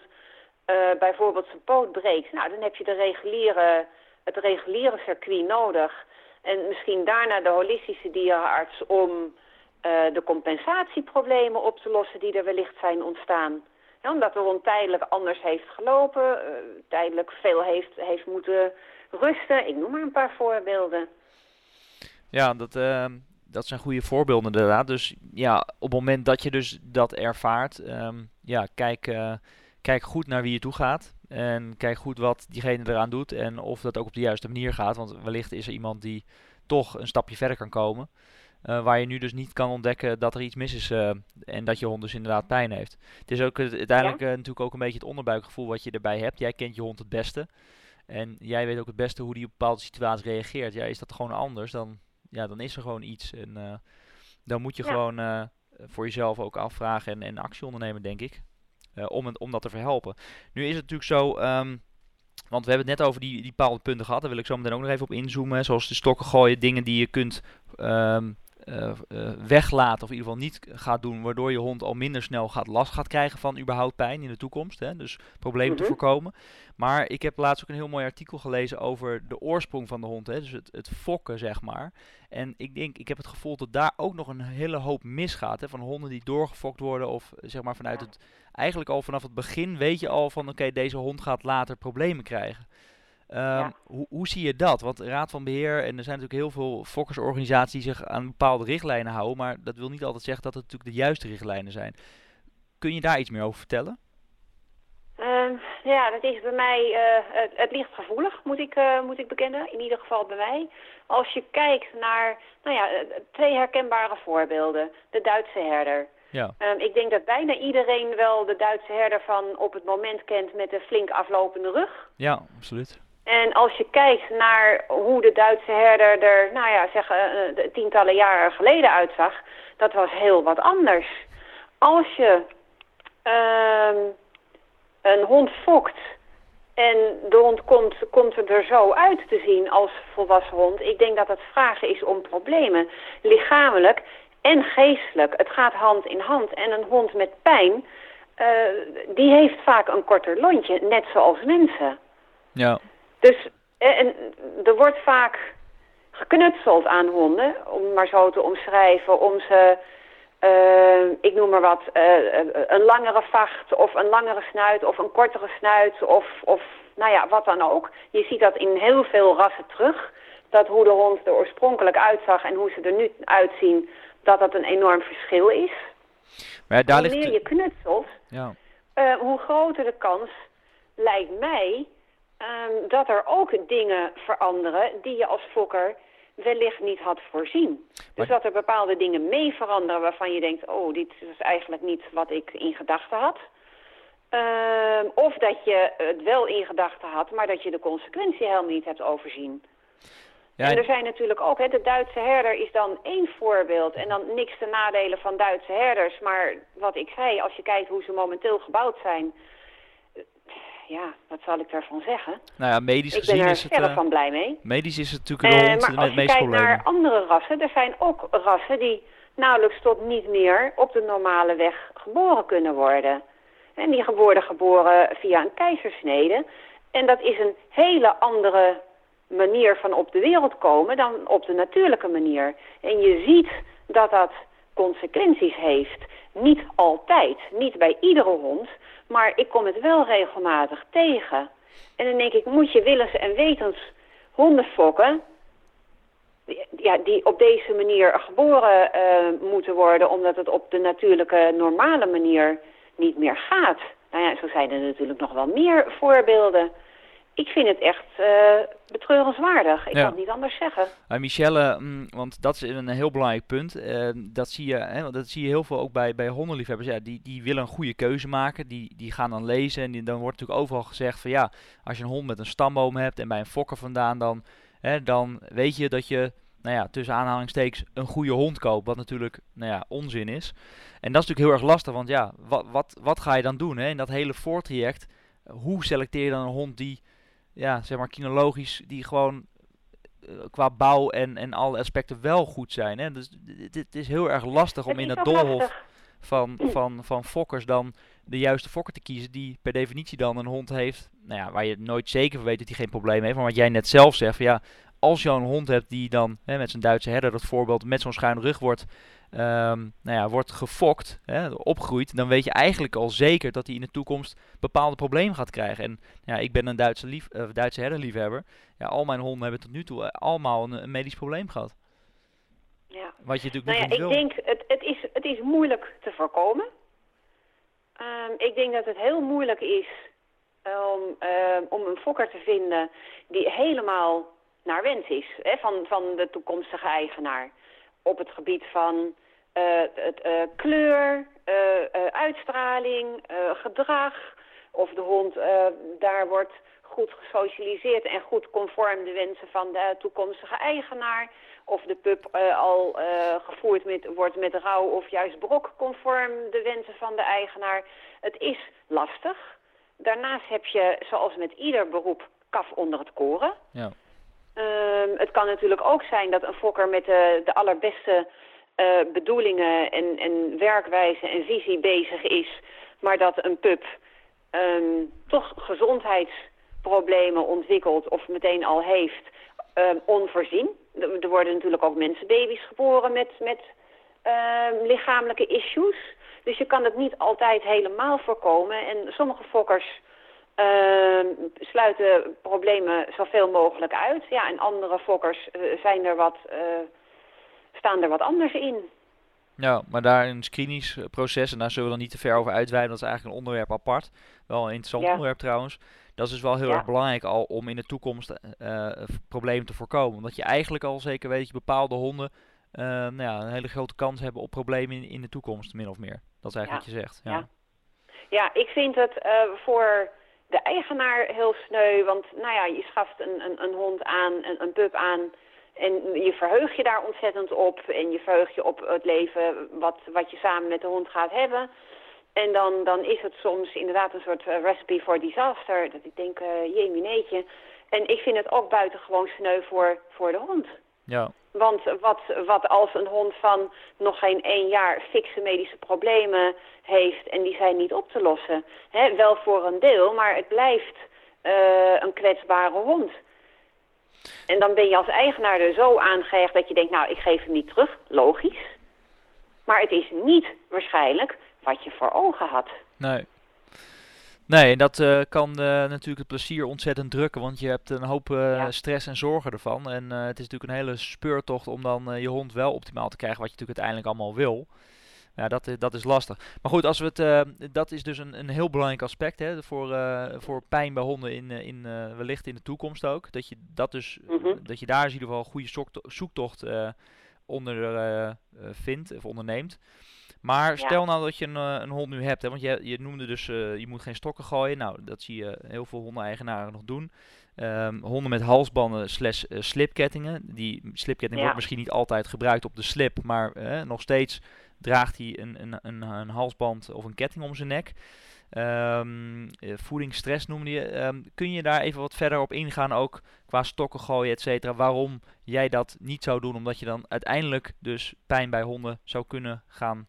bijvoorbeeld zijn poot breekt, nou, dan heb je de reguliere, het reguliere circuit nodig. En misschien daarna de holistische dierenarts om de compensatieproblemen op te lossen die er wellicht zijn ontstaan. Omdat de hond tijdelijk anders heeft gelopen, tijdelijk veel heeft, heeft moeten rusten. Ik noem maar een paar voorbeelden. Ja, dat, uh, dat zijn goede voorbeelden inderdaad. Dus ja, op het moment dat je dus dat ervaart, um, ja, kijk, uh, kijk goed naar wie je toe gaat. En kijk goed wat diegene eraan doet en of dat ook op de juiste manier gaat. Want wellicht is er iemand die toch een stapje verder kan komen. Uh, waar je nu dus niet kan ontdekken dat er iets mis is uh, en dat je hond dus inderdaad pijn heeft. Het is ook uiteindelijk ja? natuurlijk ook een beetje het onderbuikgevoel wat je erbij hebt. Jij kent je hond het beste. En jij weet ook het beste hoe die op bepaalde situaties reageert. Ja, is dat gewoon anders, dan, ja, dan is er gewoon iets. En dan moet je ja. gewoon voor jezelf ook afvragen en, en actie ondernemen, denk ik. Om, het, om dat te verhelpen. Nu is het natuurlijk zo, um, want we hebben het net over die, die bepaalde punten gehad. Daar wil ik zo meteen ook nog even op inzoomen. Zoals de stokken gooien, dingen die je kunt um, uh, uh, weglaten of in ieder geval niet gaat doen, waardoor je hond al minder snel gaat last gaat krijgen van überhaupt pijn in de toekomst. Hè? Dus problemen mm -hmm. te voorkomen. Maar ik heb laatst ook een heel mooi artikel gelezen over de oorsprong van de hond, hè? dus het, het fokken zeg maar. En ik denk, ik heb het gevoel dat daar ook nog een hele hoop misgaat, hè? van honden die doorgefokt worden of zeg maar vanuit het, eigenlijk al vanaf het begin weet je al van oké, okay, deze hond gaat later problemen krijgen. Um, ja. hoe, hoe, zie je dat? Want Raad van Beheer, en er zijn natuurlijk heel veel fokkersorganisaties die zich aan bepaalde richtlijnen houden, maar dat wil niet altijd zeggen dat het natuurlijk de juiste richtlijnen zijn. Kun je daar iets meer over vertellen? Uh, ja, dat is bij mij, uh, het, het, ligt gevoelig, moet ik, uh, moet ik bekennen. In ieder geval bij mij. Als je kijkt naar, nou ja, twee herkenbare voorbeelden. De Duitse herder. Ja. Um, ik denk dat bijna iedereen wel de Duitse herder van op het moment kent met de flink aflopende rug. Ja, absoluut. En als je kijkt naar hoe de Duitse herder er, nou ja, zeg, uh, tientallen jaren geleden uitzag, dat was heel wat anders. Als je uh, een hond fokt en de hond komt, komt er zo uit te zien als volwassen hond, ik denk dat het vragen is om problemen, lichamelijk en geestelijk. Het gaat hand in hand en een hond met pijn, uh, die heeft vaak een korter lontje, net zoals mensen. Ja. Dus en, er wordt vaak geknutseld aan honden, om maar zo te omschrijven, om ze, uh, ik noem maar wat, uh, een langere vacht of een langere snuit of een kortere snuit of, of nou ja, wat dan ook. Je ziet dat in heel veel rassen terug, dat hoe de hond er oorspronkelijk uitzag en hoe ze er nu uitzien, dat dat een enorm verschil is. Maar daar Wanneer ligt... je knutselt, ja. uh, hoe groter de kans, lijkt mij, um, dat er ook dingen veranderen die je als fokker wellicht niet had voorzien. Dus dat er bepaalde dingen mee veranderen waarvan je denkt, oh, dit is eigenlijk niet wat ik in gedachten had. Ehm, of dat je het wel in gedachten had, maar dat je de consequentie helemaal niet hebt overzien. Ja, en en- er zijn natuurlijk ook, hè, de Duitse herder is dan één voorbeeld. En dan niks te nadelen van Duitse herders. Maar wat ik zei, als je kijkt hoe ze momenteel gebouwd zijn... Ja, wat zal ik daarvan zeggen? nou ja, medisch Ik ben gezien er is het... zelf eh, van blij mee. medisch is het natuurlijk een Eh, hond maar met als het je meeste kijkt problemen. naar andere rassen, er zijn ook rassen die nauwelijks tot niet meer op de normale weg geboren kunnen worden. En die worden geboren via een keizersnede. En dat is een hele andere manier van op de wereld komen dan op de natuurlijke manier. En je ziet dat dat consequenties heeft. Niet altijd, niet bij iedere hond, maar ik kom het wel regelmatig tegen. En dan denk ik, moet je willens en wetens honden fokken ja, die op deze manier geboren uh, moeten worden, omdat het op de natuurlijke, normale manier niet meer gaat. Nou ja, zo zijn er natuurlijk nog wel meer voorbeelden. Ik vind het echt uh, betreurenswaardig. Ik Ja. kan het niet anders zeggen. Uh, Michelle, mm, want dat is een heel belangrijk punt. Uh, dat, zie je, hè, want dat zie je heel veel ook bij, bij hondenliefhebbers. Ja, die, die willen een goede keuze maken. Die, die gaan dan lezen. En die, dan wordt natuurlijk overal gezegd van ja, als je een hond met een stamboom hebt en bij een fokker vandaan, dan, hè, dan weet je dat je, nou ja, tussen aanhalingstekens een goede hond koopt. Wat natuurlijk, nou ja, onzin is. En dat is natuurlijk heel erg lastig, want ja, wat, wat, wat ga je dan doen hè? in dat hele voortraject? Hoe selecteer je dan een hond die, ja, zeg maar, kinologisch, die gewoon eh, qua bouw en, en alle aspecten wel goed zijn. Hè? Dus dit is heel erg lastig om Het in ook doolhof van, van, van fokkers dan de juiste fokker te kiezen die per definitie dan een hond heeft, nou ja, waar je nooit zeker van weet dat hij geen probleem heeft. Maar wat jij net zelf zegt, van ja, als je een hond hebt die dan hè, met zijn Duitse herder, dat voorbeeld, met zo'n schuine rug wordt, um, nou ja, wordt gefokt, hè, opgroeit, dan weet je eigenlijk al zeker dat hij in de toekomst bepaalde problemen gaat krijgen. En ja, ik ben een Duitse, lief, uh, Duitse herderliefhebber. Ja, al mijn honden hebben tot nu toe eh, allemaal een, een, medisch probleem gehad. Ja. Wat je natuurlijk nou ja, niet ik wil. denk, het, het, is, het is moeilijk te voorkomen. Um, ik denk dat het heel moeilijk is om, uh, om een fokker te vinden die helemaal naar wens is hè, van, van de toekomstige eigenaar. Op het gebied van uh, het, uh, kleur, uitstraling, gedrag. Of de hond daar wordt goed gesocialiseerd en goed conform de wensen van de toekomstige eigenaar. Of de pup al gevoerd met, wordt met rouw of juist brok conform de wensen van de eigenaar. Het is lastig. Daarnaast heb je, zoals met ieder beroep, kaf onder het koren. Ja. Um, het kan natuurlijk ook zijn dat een fokker met de, de allerbeste uh, bedoelingen en, en werkwijze en visie bezig is, maar dat een pup um, toch gezondheidsproblemen ontwikkelt of meteen al heeft, um, onvoorzien. Er worden natuurlijk ook mensenbaby's geboren met, met lichamelijke issues. Dus je kan het niet altijd helemaal voorkomen. En sommige fokkers uh, sluiten problemen zoveel mogelijk uit. Ja, en andere fokkers uh, zijn er wat, uh, staan er wat anders in. Ja, maar daar een screeningsproces, proces, en daar zullen we dan niet te ver over uitweiden, dat is eigenlijk een onderwerp apart. Wel een interessant ja. onderwerp trouwens. Dat is dus wel heel ja. erg belangrijk al om in de toekomst uh, problemen te voorkomen. Omdat je eigenlijk al zeker weet dat je bepaalde honden nou ja, een hele grote kans hebben op problemen in, in de toekomst, min of meer. Dat is eigenlijk ja. wat je zegt. Ja, ja. ja ik vind het voor de eigenaar heel sneu. Want nou ja, je schaft een, een, een hond aan, een, een pup aan. En je verheugt je daar ontzettend op. En je verheugt je op het leven wat, wat je samen met de hond gaat hebben. En dan, dan is het soms inderdaad een soort uh, recipe for disaster. Dat ik denk, uh, jee mineetje. En ik vind het ook buitengewoon sneu voor, voor de hond. Ja. Want wat, wat als een hond van nog geen één jaar fikse medische problemen heeft en die zijn niet op te lossen. Wel voor een deel, maar het blijft uh, een kwetsbare hond. En dan ben je als eigenaar er zo aangehecht dat je denkt, nou ik geef hem niet terug, logisch. Maar het is niet waarschijnlijk wat je voor ogen had. Nee. Nee, dat uh, kan uh, natuurlijk het plezier ontzettend drukken, want je hebt een hoop uh, ja. stress en zorgen ervan. En het is natuurlijk een hele speurtocht om dan je hond wel optimaal te krijgen, wat je natuurlijk uiteindelijk allemaal wil. Ja, dat, dat is lastig. Maar goed, als we het, dat is dus een, een heel belangrijk aspect hè, voor, voor pijn bij honden in, in, wellicht in de toekomst ook. Dat je, dat dus, mm -hmm. dat je daar in ieder geval een goede zoektocht onder vindt of onderneemt. Maar stel nou dat je een, een, hond nu hebt, hè, want je, je noemde dus, uh, je moet geen stokken gooien. Nou, dat zie je heel veel hondeneigenaren nog doen. Um, honden met halsbanden slash uh, slipkettingen. Die slipketting ja. wordt misschien niet altijd gebruikt op de slip, maar nog steeds draagt hij een, een, een, een, halsband of een ketting om zijn nek. Um, voedingsstress noemde je. Um, kun je daar even wat verder op ingaan, ook qua stokken gooien, et cetera, waarom jij dat niet zou doen, omdat je dan uiteindelijk dus pijn bij honden zou kunnen gaan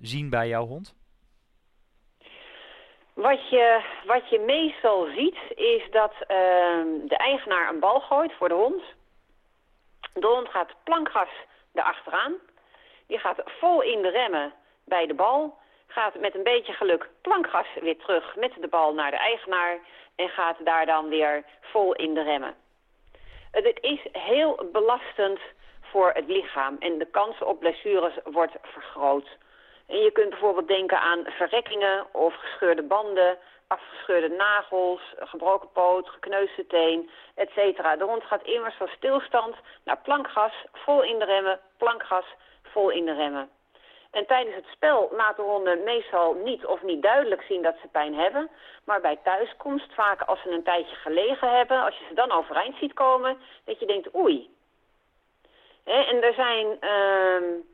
zien bij jouw hond? Wat je, wat je meestal ziet is dat uh, de eigenaar een bal gooit voor de hond. De hond gaat plankgas erachteraan. Die gaat vol in de remmen bij de bal. Gaat met een beetje geluk plankgas weer terug met de bal naar de eigenaar. En gaat daar dan weer vol in de remmen. Het is heel belastend voor het lichaam. En de kans op blessures wordt vergroot. En je kunt bijvoorbeeld denken aan verrekkingen of gescheurde banden, afgescheurde nagels, gebroken poot, gekneusde teen, etc. De hond gaat immers van stilstand naar plankgas, vol in de remmen, plankgas, vol in de remmen. En tijdens het spel laten honden meestal niet of niet duidelijk zien dat ze pijn hebben. Maar bij thuiskomst, vaak als ze een tijdje gelegen hebben, als je ze dan overeind ziet komen, dat je denkt oei. En er zijn... Uh,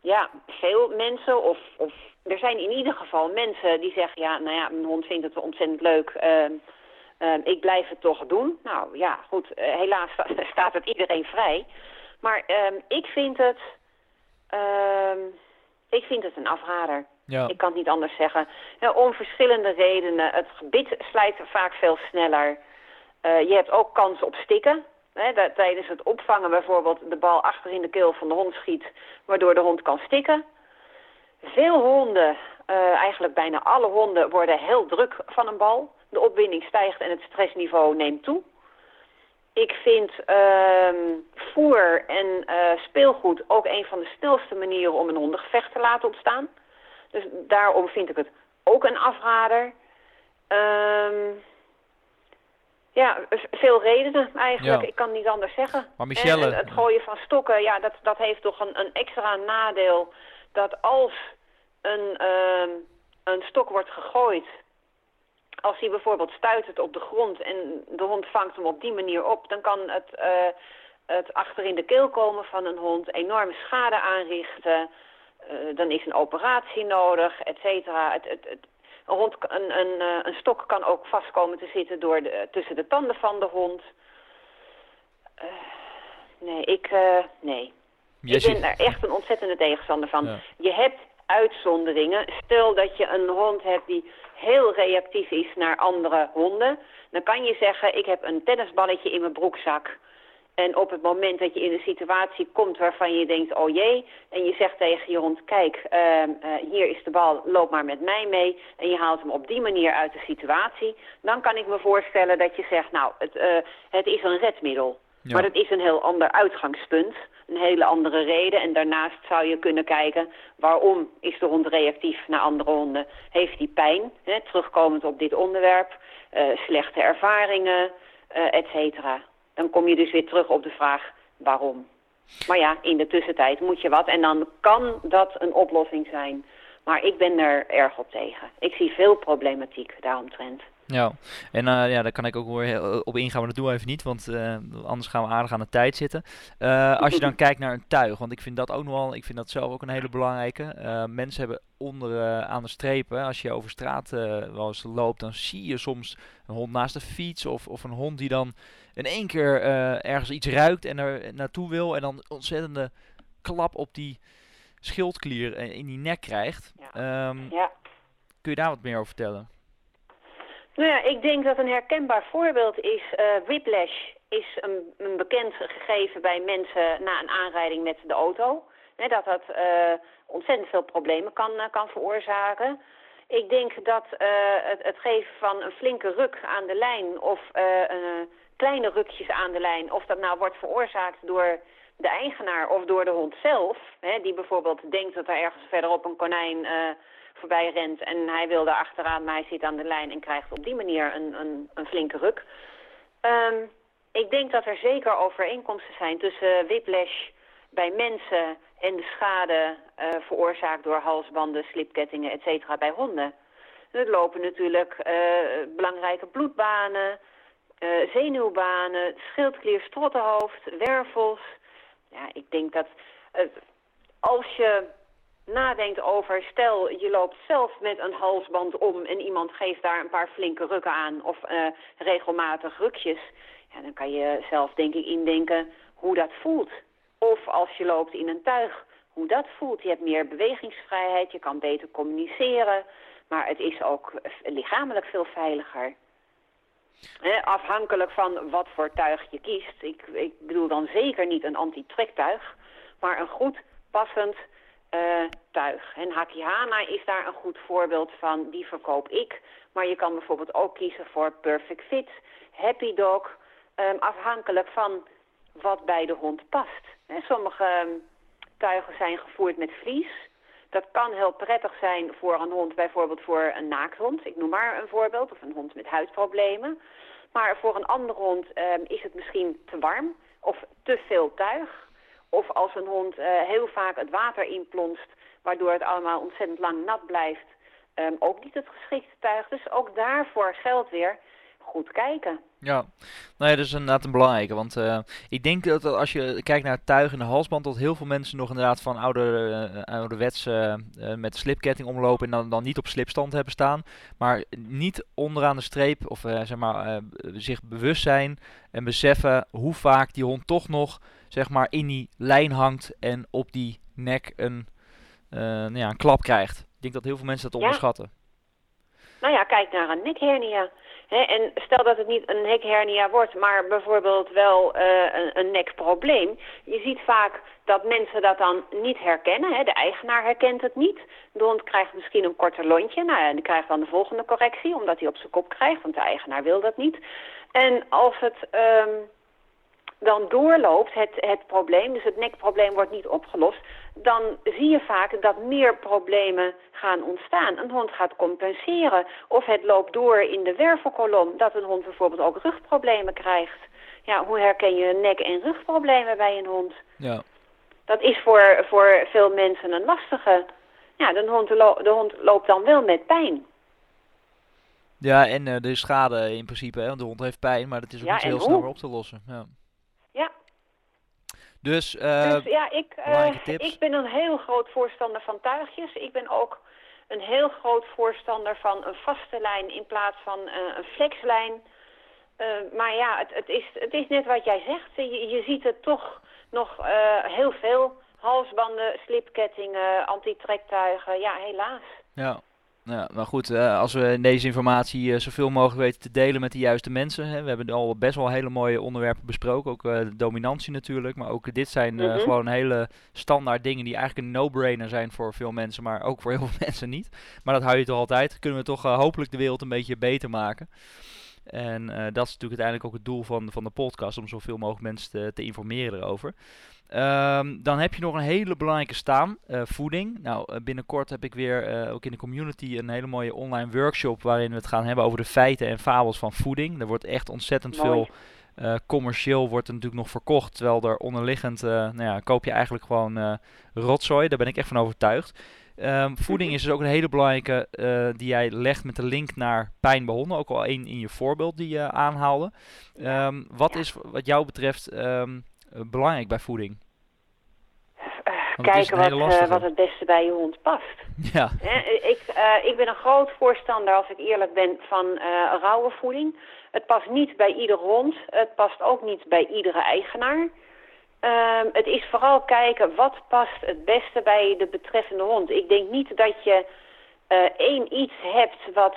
ja, veel mensen of, of er zijn in ieder geval mensen die zeggen... ja, nou ja, mijn hond vindt het ontzettend leuk, uh, uh, ik blijf het toch doen. Nou ja, goed, uh, helaas <laughs> staat het iedereen vrij. Maar ik vind het... Ik vind het een afrader. Ja. Ik kan het niet anders zeggen. Nou, om verschillende redenen. Het gebit slijt vaak veel sneller. Uh, je hebt ook kans op stikken. Tijdens het opvangen bijvoorbeeld de bal achter in de keel van de hond schiet, waardoor de hond kan stikken. Veel honden, uh, eigenlijk bijna alle honden, worden heel druk van een bal. De opwinding stijgt en het stressniveau neemt toe. Ik vind uh, voer en uh, speelgoed ook een van de snelste manieren om een hondengevecht te laten ontstaan. Dus daarom vind ik het ook een afrader. Um, ja, veel redenen eigenlijk. Ik kan niet anders zeggen. Maar Michelle... En het gooien van stokken, ja, dat, dat heeft toch een, een extra nadeel. Dat als een, uh, een stok wordt gegooid... Als hij bijvoorbeeld stuitert op de grond en de hond vangt hem op die manier op... dan kan het, uh, het achter in de keel komen van een hond enorme schade aanrichten... Uh, dan is een operatie nodig, et cetera. Het, het, het, hond, een, een, uh, een stok kan ook vastkomen te zitten door de, tussen de tanden van de hond. Uh, nee, ik, uh, nee. Yes, ik ben daar echt een ontzettende tegenstander van. Ja. Je hebt uitzonderingen. Stel dat je een hond hebt die heel reactief is naar andere honden. Dan kan je zeggen, ik heb een tennisballetje in mijn broekzak. En op het moment dat je in een situatie komt waarvan je denkt, oh jee, en je zegt tegen je hond, kijk, uh, uh, hier is de bal, loop maar met mij mee, en je haalt hem op die manier uit de situatie, dan kan ik me voorstellen dat je zegt, nou, het, uh, het is een redmiddel. Ja. Maar het is een heel ander uitgangspunt, een hele andere reden. En daarnaast zou je kunnen kijken, waarom is de hond reactief naar andere honden? Heeft hij pijn, hè, terugkomend op dit onderwerp, slechte ervaringen, et cetera dan kom je dus weer terug op de vraag waarom. Maar ja, in de tussentijd moet je wat en dan kan dat een oplossing zijn. Maar ik ben er erg op tegen. Ik zie veel problematiek daaromtrent. Ja, en uh, ja, daar kan ik ook weer op ingaan, maar dat doen we even niet, want uh, anders gaan we aardig aan de tijd zitten. Uh, als je dan <laughs> kijkt naar een tuig, want ik vind dat ook nogal, ik vind dat zelf ook een hele belangrijke. mensen hebben onder aan de strepen, als je over straat wel eens loopt, dan zie je soms een hond naast de fiets of, of een hond die dan in één keer ergens iets ruikt en er naartoe wil en dan ontzettende klap op die schildklier in die nek krijgt. Ja. Um, ja. Kun je daar wat meer over vertellen? Nou ja, ik denk dat een herkenbaar voorbeeld is uh, whiplash. Is een, een, bekend gegeven bij mensen na een aanrijding met de auto. Hè, dat dat uh, ontzettend veel problemen kan, uh, kan veroorzaken. Ik denk dat het, het, geven van een flinke ruk aan de lijn of kleine rukjes aan de lijn... of dat nou wordt veroorzaakt door de eigenaar of door de hond zelf... Hè, die bijvoorbeeld denkt dat er ergens verderop een konijn voorbij rent en hij wil daar achteraan, maar hij zit aan de lijn en krijgt op die manier een, een, een flinke ruk. Um, ik denk dat er zeker overeenkomsten zijn tussen whiplash bij mensen en de schade uh, veroorzaakt door halsbanden, slipkettingen, et cetera, bij honden. Er lopen natuurlijk uh, belangrijke bloedbanen, uh, zenuwbanen, schildklier, strottenhoofd, wervels. Ja, ik denk dat als je nadenkt over, stel je loopt zelf met een halsband om en iemand geeft daar een paar flinke rukken aan of uh, regelmatig rukjes, ja, dan kan je zelf denk ik indenken hoe dat voelt. Of als je loopt in een tuig, hoe dat voelt. Je hebt meer bewegingsvrijheid, je kan beter communiceren, maar het is ook lichamelijk veel veiliger. Eh, afhankelijk van wat voor tuig je kiest. Ik, ik bedoel dan zeker niet een anti-trektuig, maar een goed passend uh, tuig. En Hakihana is daar een goed voorbeeld van, die verkoop ik. Maar je kan bijvoorbeeld ook kiezen voor Perfect Fit, Happy Dog, um, afhankelijk van wat bij de hond past. Sommige um, tuigen zijn gevoerd met vlies. Dat kan heel prettig zijn voor een hond, bijvoorbeeld voor een naakthond. Ik noem maar een voorbeeld, of een hond met huidproblemen. Maar voor een andere hond um, is het misschien te warm of te veel tuig. Of als een hond uh, heel vaak het water inplonst, waardoor het allemaal ontzettend lang nat blijft, um, ook niet het geschikte tuig. Dus ook daarvoor geldt weer goed kijken. Ja, nou ja, dat is inderdaad een belangrijke. Want uh, ik denk dat als je kijkt naar het tuig en de halsband, dat heel veel mensen nog inderdaad van oude, uh, ouderwets uh, met slipketting omlopen en dan, dan niet op slipstand hebben staan. Maar niet onderaan de streep of zeg maar zich bewust zijn en beseffen hoe vaak die hond toch nog zeg maar in die lijn hangt en op die nek een nou ja, een klap krijgt. Ik denk dat heel veel mensen dat onderschatten. Nou ja, kijk naar een nekhernia. En stel dat het niet een nekhernia wordt, maar bijvoorbeeld wel een, een nekprobleem. Je ziet vaak dat mensen dat dan niet herkennen. Hè. De eigenaar herkent het niet. De hond krijgt misschien een korter lontje. Nou ja, die krijgt dan de volgende correctie, omdat hij op zijn kop krijgt, want de eigenaar wil dat niet. En als het um, dan doorloopt, het, het probleem, dus het nekprobleem wordt niet opgelost, dan zie je vaak dat meer problemen gaan ontstaan. Een hond gaat compenseren. Of het loopt door in de wervelkolom, dat een hond bijvoorbeeld ook rugproblemen krijgt. Ja, hoe herken je nek- en rugproblemen bij een hond? Ja dat is voor, voor veel mensen een lastige. Ja, de hond, de hond loopt dan wel met pijn. Ja, en uh, de schade in principe, hè? de hond heeft pijn, maar dat is ook niet heel snel op te lossen. Ja. Dus, uh, dus ja, ik, uh, ik ben een heel groot voorstander van tuigjes. Ik ben ook een heel groot voorstander van een vaste lijn in plaats van een flexlijn. maar ja, het, het, is, het is net wat jij zegt. Je, je ziet het toch nog uh, heel veel. Halsbanden, slipkettingen, antitrektuigen. Ja, helaas. Ja. Ja, maar goed, uh, als we deze informatie uh, zoveel mogelijk weten te delen met de juiste mensen. Hè, we hebben al best wel hele mooie onderwerpen besproken. Ook de dominantie natuurlijk. Maar ook dit zijn mm -hmm. gewoon hele standaard dingen die eigenlijk een no-brainer zijn voor veel mensen. Maar ook voor heel veel <laughs> mensen niet. Maar dat hou je toch altijd. Kunnen we toch hopelijk de wereld een beetje beter maken. En uh, dat is natuurlijk uiteindelijk ook het doel van, van de podcast, om zoveel mogelijk mensen te, te informeren erover. Um, dan heb je nog een hele belangrijke staan, uh, voeding. Nou, uh, binnenkort heb ik weer ook in de community een hele mooie online workshop waarin we het gaan hebben over de feiten en fabels van voeding. Er wordt echt ontzettend veel commercieel wordt er natuurlijk nog verkocht, terwijl er onderliggend, nou ja, koop je eigenlijk gewoon rotzooi. Daar ben ik echt van overtuigd. Um, voeding is dus ook een hele belangrijke uh, die jij legt met de link naar pijn bij honden. Ook al één in je voorbeeld die je aanhaalde. Um, wat is wat jou betreft um, belangrijk bij voeding? Kijken wat, uh, wat het beste bij je hond past. Ja. ik, ik ben een groot voorstander, als ik eerlijk ben, van rauwe voeding. Het past niet bij ieder hond. Het past ook niet bij iedere eigenaar. Um, het is vooral kijken wat past het beste bij de betreffende hond. Ik denk niet dat je uh, één iets hebt wat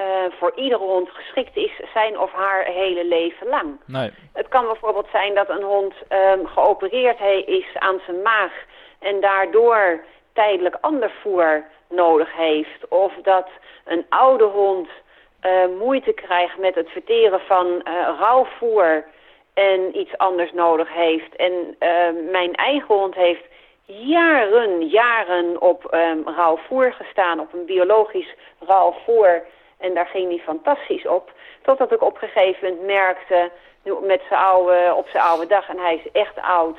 uh, voor iedere hond geschikt is, zijn of haar hele leven lang. Nee. Het kan bijvoorbeeld zijn dat een hond um, geopereerd is aan zijn maag en daardoor tijdelijk ander voer nodig heeft. Of dat een oude hond uh, moeite krijgt met het verteren van rauw voer en iets anders nodig heeft. En uh, mijn eigen hond heeft jaren, jaren op um, rauw voer gestaan, op een biologisch rauw voer. En daar ging hij fantastisch op. Totdat ik op een gegeven moment merkte, met zijn oude, op zijn oude dag, en hij is echt oud,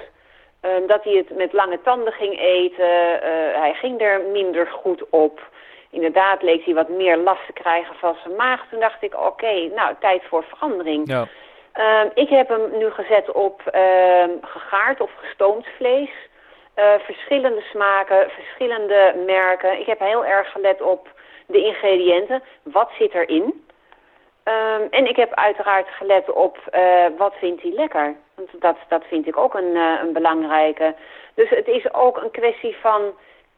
um, dat hij het met lange tanden ging eten. Uh, hij ging er minder goed op. Inderdaad leek hij wat meer last te krijgen van zijn maag. Toen dacht ik, oké, nou, tijd voor verandering. Ja. Uh, ik heb hem nu gezet op uh, gegaard of gestoomd vlees. Uh, verschillende smaken, verschillende merken. Ik heb heel erg gelet op de ingrediënten. Wat zit erin? Um, en ik heb uiteraard gelet op uh, wat vindt hij lekker. Want dat, dat vind ik ook een, uh, een belangrijke. Dus het is ook een kwestie van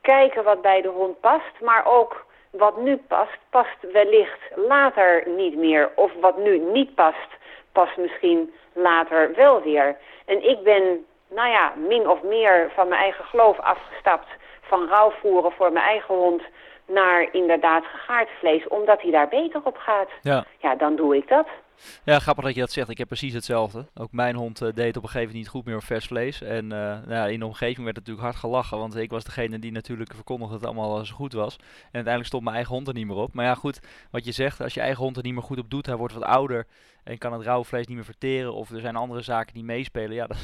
kijken wat bij de hond past. Maar ook wat nu past, past wellicht later niet meer. Of wat nu niet past, pas misschien later wel weer. En ik ben, nou ja, min of meer van mijn eigen geloof afgestapt van rouwvoeren voor mijn eigen hond naar inderdaad gegaard vlees, omdat hij daar beter op gaat. Ja. ja, dan doe ik dat. Ja, grappig dat je dat zegt. Ik heb precies hetzelfde. Ook mijn hond uh, deed op een gegeven moment niet goed meer op vers vlees. En uh, nou ja, in de omgeving werd het natuurlijk hard gelachen. Want ik was degene die natuurlijk verkondigde dat het allemaal zo goed was. En uiteindelijk stond mijn eigen hond er niet meer op. Maar ja, goed, wat je zegt, als je eigen hond er niet meer goed op doet, hij wordt wat ouder en kan het rauwe vlees niet meer verteren. Of er zijn andere zaken die meespelen. Ja, <laughs> dan,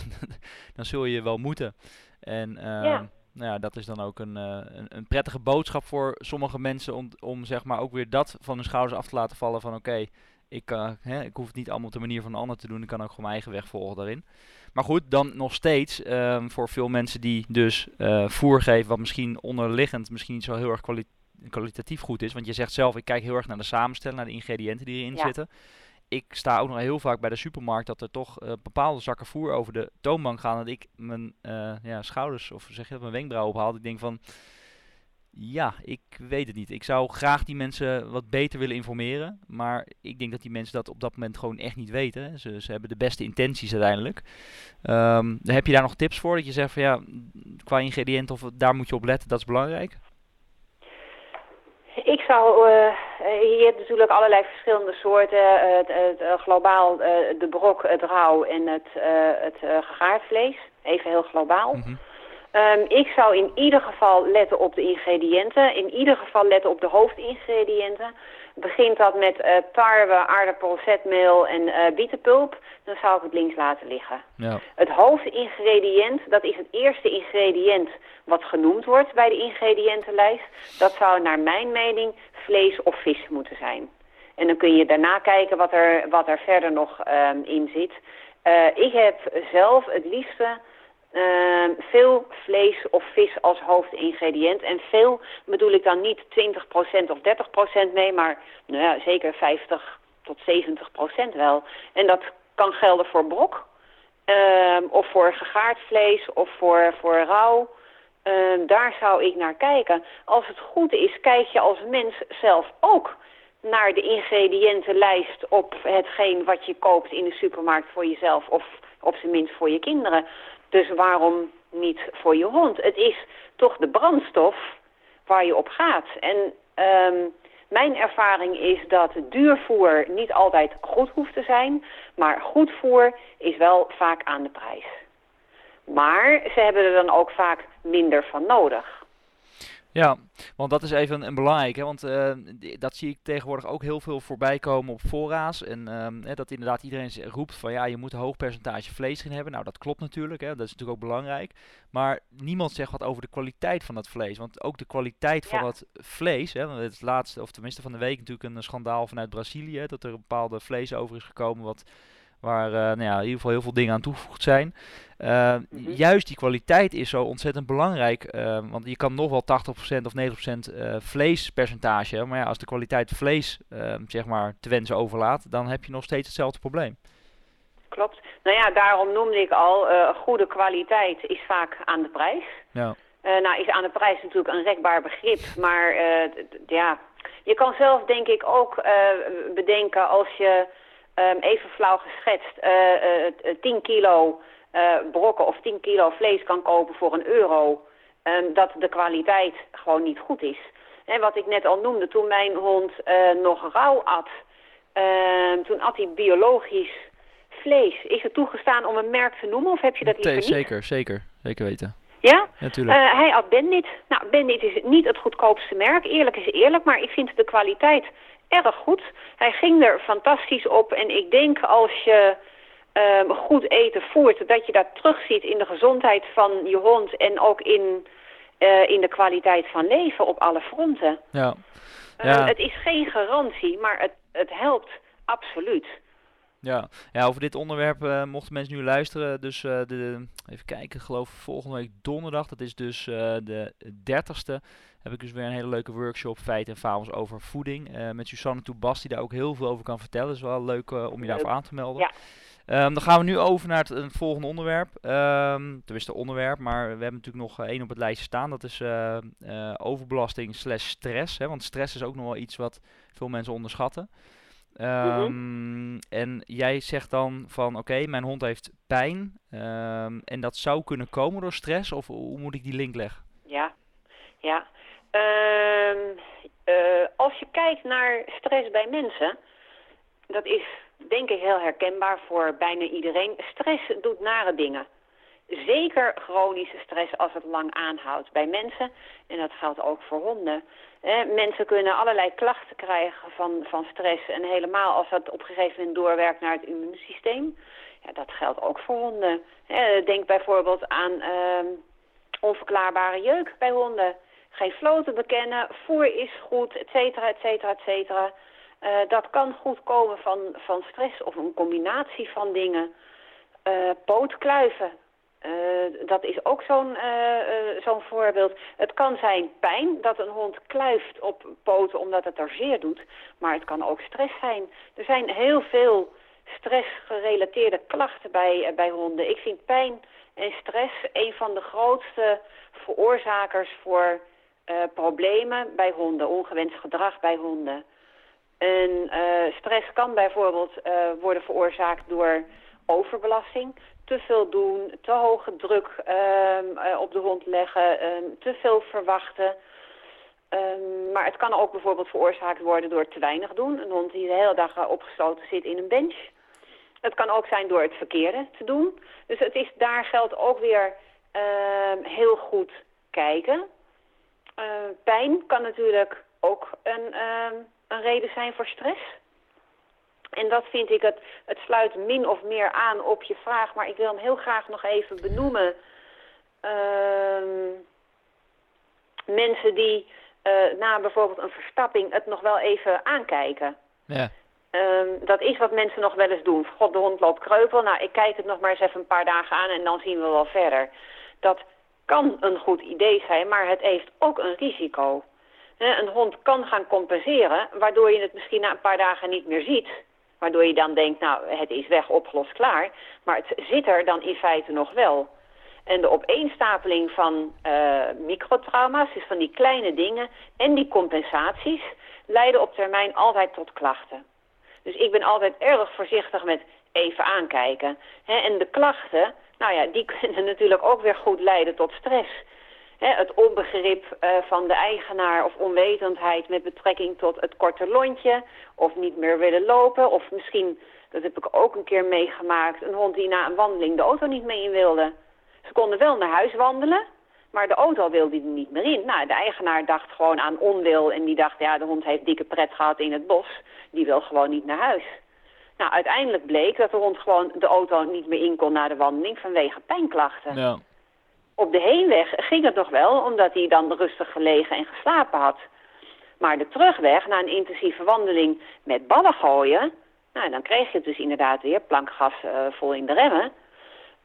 dan zul je wel moeten. En uh, ja. Nou ja, dat is dan ook een, uh, een, een, prettige boodschap voor sommige mensen om, om zeg maar ook weer dat van hun schouders af te laten vallen van oké, okay, ik, uh, hè, ik hoef het niet allemaal op de manier van een ander te doen. Ik kan ook gewoon mijn eigen weg volgen daarin. Maar goed, dan nog steeds um, voor veel mensen die dus uh, voer geven, wat misschien onderliggend misschien niet zo heel erg kwali kwalitatief goed is. Want je zegt zelf, ik kijk heel erg naar de samenstelling, naar de ingrediënten die erin ja. zitten. Ik sta ook nog heel vaak bij de supermarkt dat er toch uh, bepaalde zakken voer over de toonbank gaan. Dat ik mijn ja, schouders of zeg je dat, mijn wenkbrauwen ophaal. Ik denk van, Ja, ik weet het niet. Ik zou graag die mensen wat beter willen informeren. Maar ik denk dat die mensen dat op dat moment gewoon echt niet weten. Ze, ze hebben de beste intenties uiteindelijk. Ehm, heb je daar nog tips voor? Dat je zegt van ja, qua ingrediënten of daar moet je op letten, dat is belangrijk? Ik zou, uh, je hebt natuurlijk allerlei verschillende soorten. het, het, globaal de brok, het rauw en het, het gegaard vlees. Even heel globaal. Mm Um, ik zou in ieder geval letten op de ingrediënten. In ieder geval letten op de hoofdingrediënten. Begint dat met uh, tarwe, aardappel, zetmeel en uh, bietenpulp, dan zou ik het links laten liggen. Ja. Het hoofdingrediënt, dat is het eerste ingrediënt wat genoemd wordt bij de ingrediëntenlijst. Dat zou naar mijn mening vlees of vis moeten zijn. En dan kun je daarna kijken wat er, wat er verder nog um, in zit. Uh, ik heb zelf het liefste uh, veel vlees of vis als hoofdingrediënt. En veel bedoel ik dan niet 20% of 30% mee, maar nou ja, zeker 50 tot 70% wel. En dat kan gelden voor brok, uh, of voor gegaard vlees, of voor, voor rauw. Uh, daar zou ik naar kijken. Als het goed is, kijk je als mens zelf ook naar de ingrediëntenlijst op hetgeen wat je koopt in de supermarkt voor jezelf of op zijn minst voor je kinderen. Dus waarom niet voor je hond? Het is toch de brandstof waar je op gaat. En um, mijn ervaring is dat duurvoer niet altijd goed hoeft te zijn, maar goed voer is wel vaak aan de prijs. Maar ze hebben er dan ook vaak minder van nodig. Ja, want dat is even een, belangrijk. Hè? Want uh, dat zie ik tegenwoordig ook heel veel voorbij komen op voorraad. En uh, dat inderdaad iedereen roept van ja, je moet een hoog percentage vlees in hebben. Nou, dat klopt natuurlijk. Hè? Dat is natuurlijk ook belangrijk. Maar niemand zegt wat over de kwaliteit van dat vlees. Want ook de kwaliteit van dat vlees. Hè? Het laatste, of tenminste van de week natuurlijk een schandaal vanuit Brazilië. Dat er een bepaalde vlees over is gekomen wat Waar uh, nou ja, in ieder geval heel veel dingen aan toegevoegd zijn. Uh, Juist die kwaliteit is zo ontzettend belangrijk. Uh, want je kan nog wel 80% of 90% vleespercentage Maar ja, als de kwaliteit vlees zeg maar te wensen overlaat, dan heb je nog steeds hetzelfde probleem. Klopt. Nou ja, daarom noemde ik al, goede kwaliteit is vaak aan de prijs. Ja. nou is aan de prijs natuurlijk een rekbaar begrip. Maar ja, je kan zelf denk ik ook bedenken als je um, even flauw geschetst, uh, uh, 10 kilo uh, brokken of 10 kilo vlees kan kopen voor een euro, um, dat de kwaliteit gewoon niet goed is. En wat ik net al noemde, toen mijn hond nog rauw at, uh, toen at hij biologisch vlees. Is het toegestaan om een merk te noemen of heb je dat liever niet? Zeker, zeker. Zeker weten. Ja? Natuurlijk. Uh, hij at Bandit. Nou, Bandit is niet het goedkoopste merk. Eerlijk is eerlijk, maar ik vind de kwaliteit erg goed. Hij ging er fantastisch op en ik denk als je uh, goed eten voert... dat je dat terugziet in de gezondheid van je hond en ook in, uh, in de kwaliteit van leven op alle fronten. Ja. Eh, ja. het is geen garantie, maar het, het helpt absoluut. Ja. ja, over dit onderwerp uh, mochten mensen nu luisteren. Dus uh, de, even kijken, geloof volgende week donderdag, dat is dus uh, de dertigste, heb ik dus weer een hele leuke workshop, feiten en fabels over voeding. met Susanne Toebas, die daar ook heel veel over kan vertellen. is wel leuk om je daarvoor aan te melden. Ja. Um, dan gaan we nu over naar het, het volgende onderwerp. Um, tenminste onderwerp, maar we hebben natuurlijk nog één op het lijstje staan. Dat is overbelasting slash stress. Hè, want stress is ook nog wel iets wat veel mensen onderschatten. Um, En jij zegt dan van oké, mijn hond heeft pijn um, en dat zou kunnen komen door stress of hoe moet ik die link leggen? Ja, ja. Um, uh, als je kijkt naar stress bij mensen, dat is denk ik heel herkenbaar voor bijna iedereen. Stress doet nare dingen. Zeker chronische stress als het lang aanhoudt bij mensen. En dat geldt ook voor honden. mensen kunnen allerlei klachten krijgen van, van stress. En helemaal als dat op een gegeven moment doorwerkt naar het immuunsysteem. Ja, dat geldt ook voor honden. denk bijvoorbeeld aan uh, onverklaarbare jeuk bij honden. Geen floten bekennen, voer is goed, et cetera, et cetera, et cetera. Uh, dat kan goed komen van, van stress of een combinatie van dingen. Uh, pootkluiven, uh, dat is ook zo'n uh, voorbeeld. Het kan zijn pijn, dat een hond kluift op poten omdat het er zeer doet. Maar het kan ook stress zijn. Er zijn heel veel stressgerelateerde klachten bij, bij honden. Ik vind pijn en stress een van de grootste veroorzakers voor problemen bij honden, ongewenst gedrag bij honden. En stress kan bijvoorbeeld worden veroorzaakt door overbelasting. Te veel doen, te hoge druk ehm, op de hond leggen, ehm, te veel verwachten. Um, maar het kan ook bijvoorbeeld veroorzaakt worden door te weinig doen. Een hond die de hele dag opgesloten zit in een bench. Het kan ook zijn door het verkeerde te doen. Dus het is, daar geldt ook weer heel goed kijken. Uh, pijn kan natuurlijk ook een, een reden zijn voor stress. En dat vind ik, het, het sluit min of meer aan op je vraag. Maar ik wil hem heel graag nog even benoemen. Ehm, mensen die uh, na bijvoorbeeld een verstapping het nog wel even aankijken. Ja. Um, dat is wat mensen nog wel eens doen. God, de hond loopt kreupel. Nou, ik kijk het nog maar eens even een paar dagen aan en dan zien we wel verder. Dat kan een goed idee zijn, maar het heeft ook een risico. Een hond kan gaan compenseren, waardoor je het misschien na een paar dagen niet meer ziet. Waardoor je dan denkt, nou, het is weg, opgelost, klaar. Maar het zit er dan in feite nog wel. En de opeenstapeling van uh, microtrauma's, dus van die kleine dingen en die compensaties, leiden op termijn altijd tot klachten. Dus ik ben altijd erg voorzichtig met even aankijken. en de klachten, nou ja, die <laughs> kunnen natuurlijk ook weer goed leiden tot stress. Het onbegrip uh, van de eigenaar of onwetendheid met betrekking tot het korte lontje... of niet meer willen lopen of misschien, dat heb ik ook een keer meegemaakt... een hond die na een wandeling de auto niet mee in wilde. Ze konden wel naar huis wandelen, maar de auto wilde er niet meer in. Nou, de eigenaar dacht gewoon aan onwil en die dacht... ja, de hond heeft dikke pret gehad in het bos die wil gewoon niet naar huis. Nou, uiteindelijk bleek dat de hond gewoon de auto niet meer in kon na de wandeling vanwege pijnklachten. Ja. Op de heenweg ging het nog wel, omdat hij dan rustig gelegen en geslapen had. Maar de terugweg, na een intensieve wandeling met ballen gooien... Nou, dan kreeg je het dus inderdaad weer plankgas uh, vol in de remmen...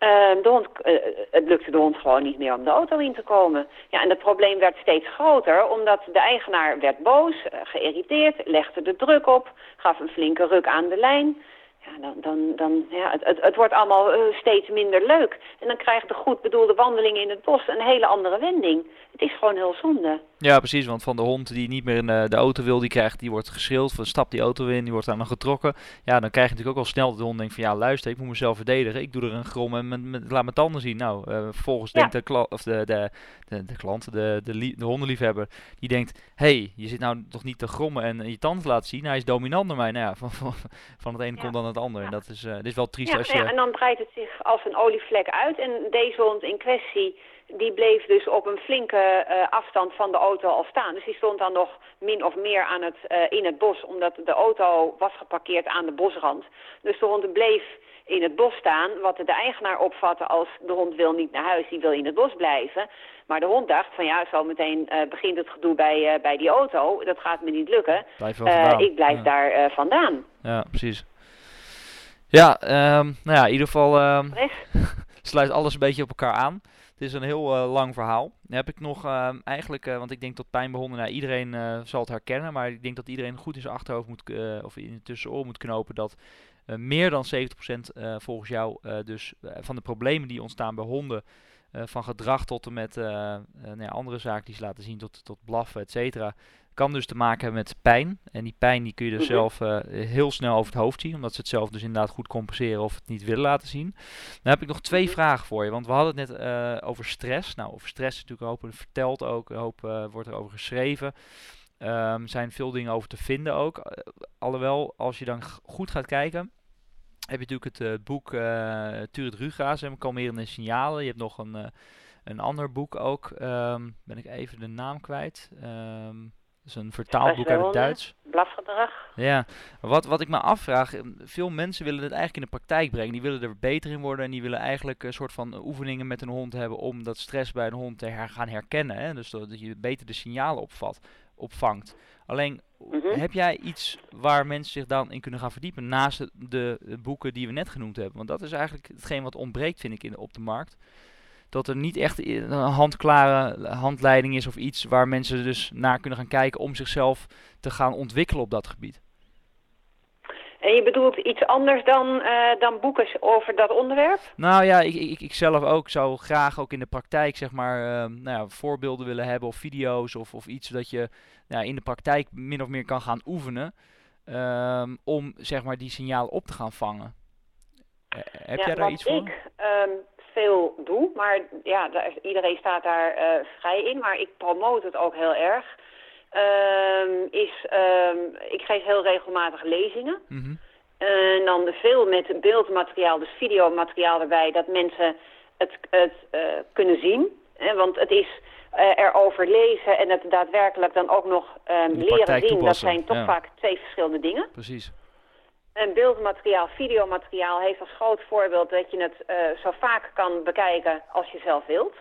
Uh, de hond, uh, het lukte de hond gewoon niet meer om de auto in te komen. Ja, en het probleem werd steeds groter, omdat de eigenaar werd boos, uh, geïrriteerd, legde de druk op, gaf een flinke ruk aan de lijn ja, dan, dan, dan, ja, het, het, het wordt allemaal uh, steeds minder leuk. En dan krijgt de goed bedoelde wandeling in het bos een hele andere wending. Het is gewoon heel zonde. Ja, precies, want van de hond die niet meer in de, auto wil, die krijgt, die wordt geschild, van stapt die auto in, die wordt aan getrokken. Ja, dan krijg je natuurlijk ook al snel dat de hond denkt van ja, luister, ik moet mezelf verdedigen, ik doe er een grom en met, met, laat mijn tanden zien. Nou, uh, vervolgens denkt de, of de, de, de, de klant, de, de, de hondenliefhebber, die denkt, hey, je zit nou toch niet te grommen en je tanden te laten zien, hij is dominant naar mij. Nou ja, <laughs> van, van, van het ene komt dan het andere. En dat is, uh, dit is wel triest ja, als je... Ja, en dan breidt het zich als een olievlek uit. En deze hond in kwestie, die bleef dus op een flinke uh, afstand van de auto al staan. Dus die stond dan nog min of meer aan het, uh, in het bos, omdat de auto was geparkeerd aan de bosrand. Dus de hond bleef in het bos staan, wat de eigenaar opvatte als de hond wil niet naar huis, die wil in het bos blijven. Maar de hond dacht van ja, zo meteen uh, begint het gedoe bij, bij die auto, dat gaat me niet lukken. Blijf ik blijf ja. daar vandaan. Ja, precies. Ja, um, nou ja, in ieder geval um, <laughs> sluit alles een beetje op elkaar aan. Het is een heel uh, lang verhaal. Dan heb ik nog uh, eigenlijk, uh, want ik denk dat pijn bij honden, nou, iedereen zal het herkennen, maar ik denk dat iedereen goed in zijn achterhoofd moet, of in het tussenoor moet knopen dat meer dan 70% volgens jou dus van de problemen die ontstaan bij honden, van gedrag tot en met nou ja, andere zaken die ze laten zien, tot, tot blaffen, et cetera, kan dus te maken hebben met pijn. En die pijn die kun je dus mm -hmm. zelf uh, heel snel over het hoofd zien. Omdat ze het zelf dus inderdaad goed compenseren of het niet willen laten zien. Dan heb ik nog twee vragen voor je. Want we hadden het net uh, over stress. Nou, over stress is natuurlijk een hoop verteld ook. Een hoop uh, wordt er over geschreven. Er um, zijn veel dingen over te vinden ook. alhoewel, als je dan goed gaat kijken... Heb je natuurlijk het boek uh, Turit Ruga's en Kalmerende Signalen. Je hebt nog een, een ander boek ook. Um, ben ik even de naam kwijt. Um, is een vertaalboek uit het Duits. Blafgedrag. Ja, wat, wat ik me afvraag, veel mensen willen het eigenlijk in de praktijk brengen. Die willen er beter in worden en die willen eigenlijk een soort van oefeningen met een hond hebben om dat stress bij een hond te her gaan herkennen. Hè? Dus dat je beter de signalen opvat, opvangt. Alleen, mm -hmm. heb jij iets waar mensen zich dan in kunnen gaan verdiepen naast de, de, boeken die we net genoemd hebben? Want dat is eigenlijk hetgeen wat ontbreekt, vind ik, in op de markt dat er niet echt een handklare handleiding is of iets waar mensen dus naar kunnen gaan kijken om zichzelf te gaan ontwikkelen op dat gebied. En je bedoelt iets anders dan, eh, dan boeken over dat onderwerp? Nou ja, ik, ik, ik zelf ook zou graag ook in de praktijk zeg maar ehm, nou ja, voorbeelden willen hebben of video's of, of iets dat je nou, in de praktijk min of meer kan gaan oefenen ehm, om zeg maar die signalen op te gaan vangen. Eh, heb ja, jij daar iets voor? ik ehm, veel doe, maar ja, daar, iedereen staat daar eh, vrij in, maar ik promoot het ook heel erg. ehm, is, ehm, ik geef heel regelmatig lezingen. Mhm. En dan veel met beeldmateriaal, dus videomateriaal erbij, dat mensen het, het eh, kunnen zien. Want het is eh, erover lezen en het daadwerkelijk dan ook nog ehm, leren zien. Dat zijn toch ja. vaak twee verschillende dingen. Precies. En beeldmateriaal, videomateriaal heeft als groot voorbeeld dat je het eh, zo vaak kan bekijken als je zelf wilt.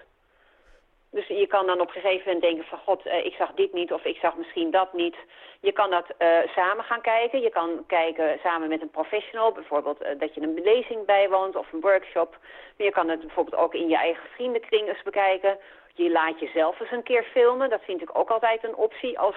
Dus je kan dan op een gegeven moment denken van god, eh, ik zag dit niet of ik zag misschien dat niet. Je kan dat eh, samen gaan kijken. Je kan kijken samen met een professional, bijvoorbeeld dat je een lezing bijwoont of een workshop. Maar je kan het bijvoorbeeld ook in je eigen vriendenkring eens bekijken. Je laat jezelf eens een keer filmen. Dat vind ik ook altijd een optie als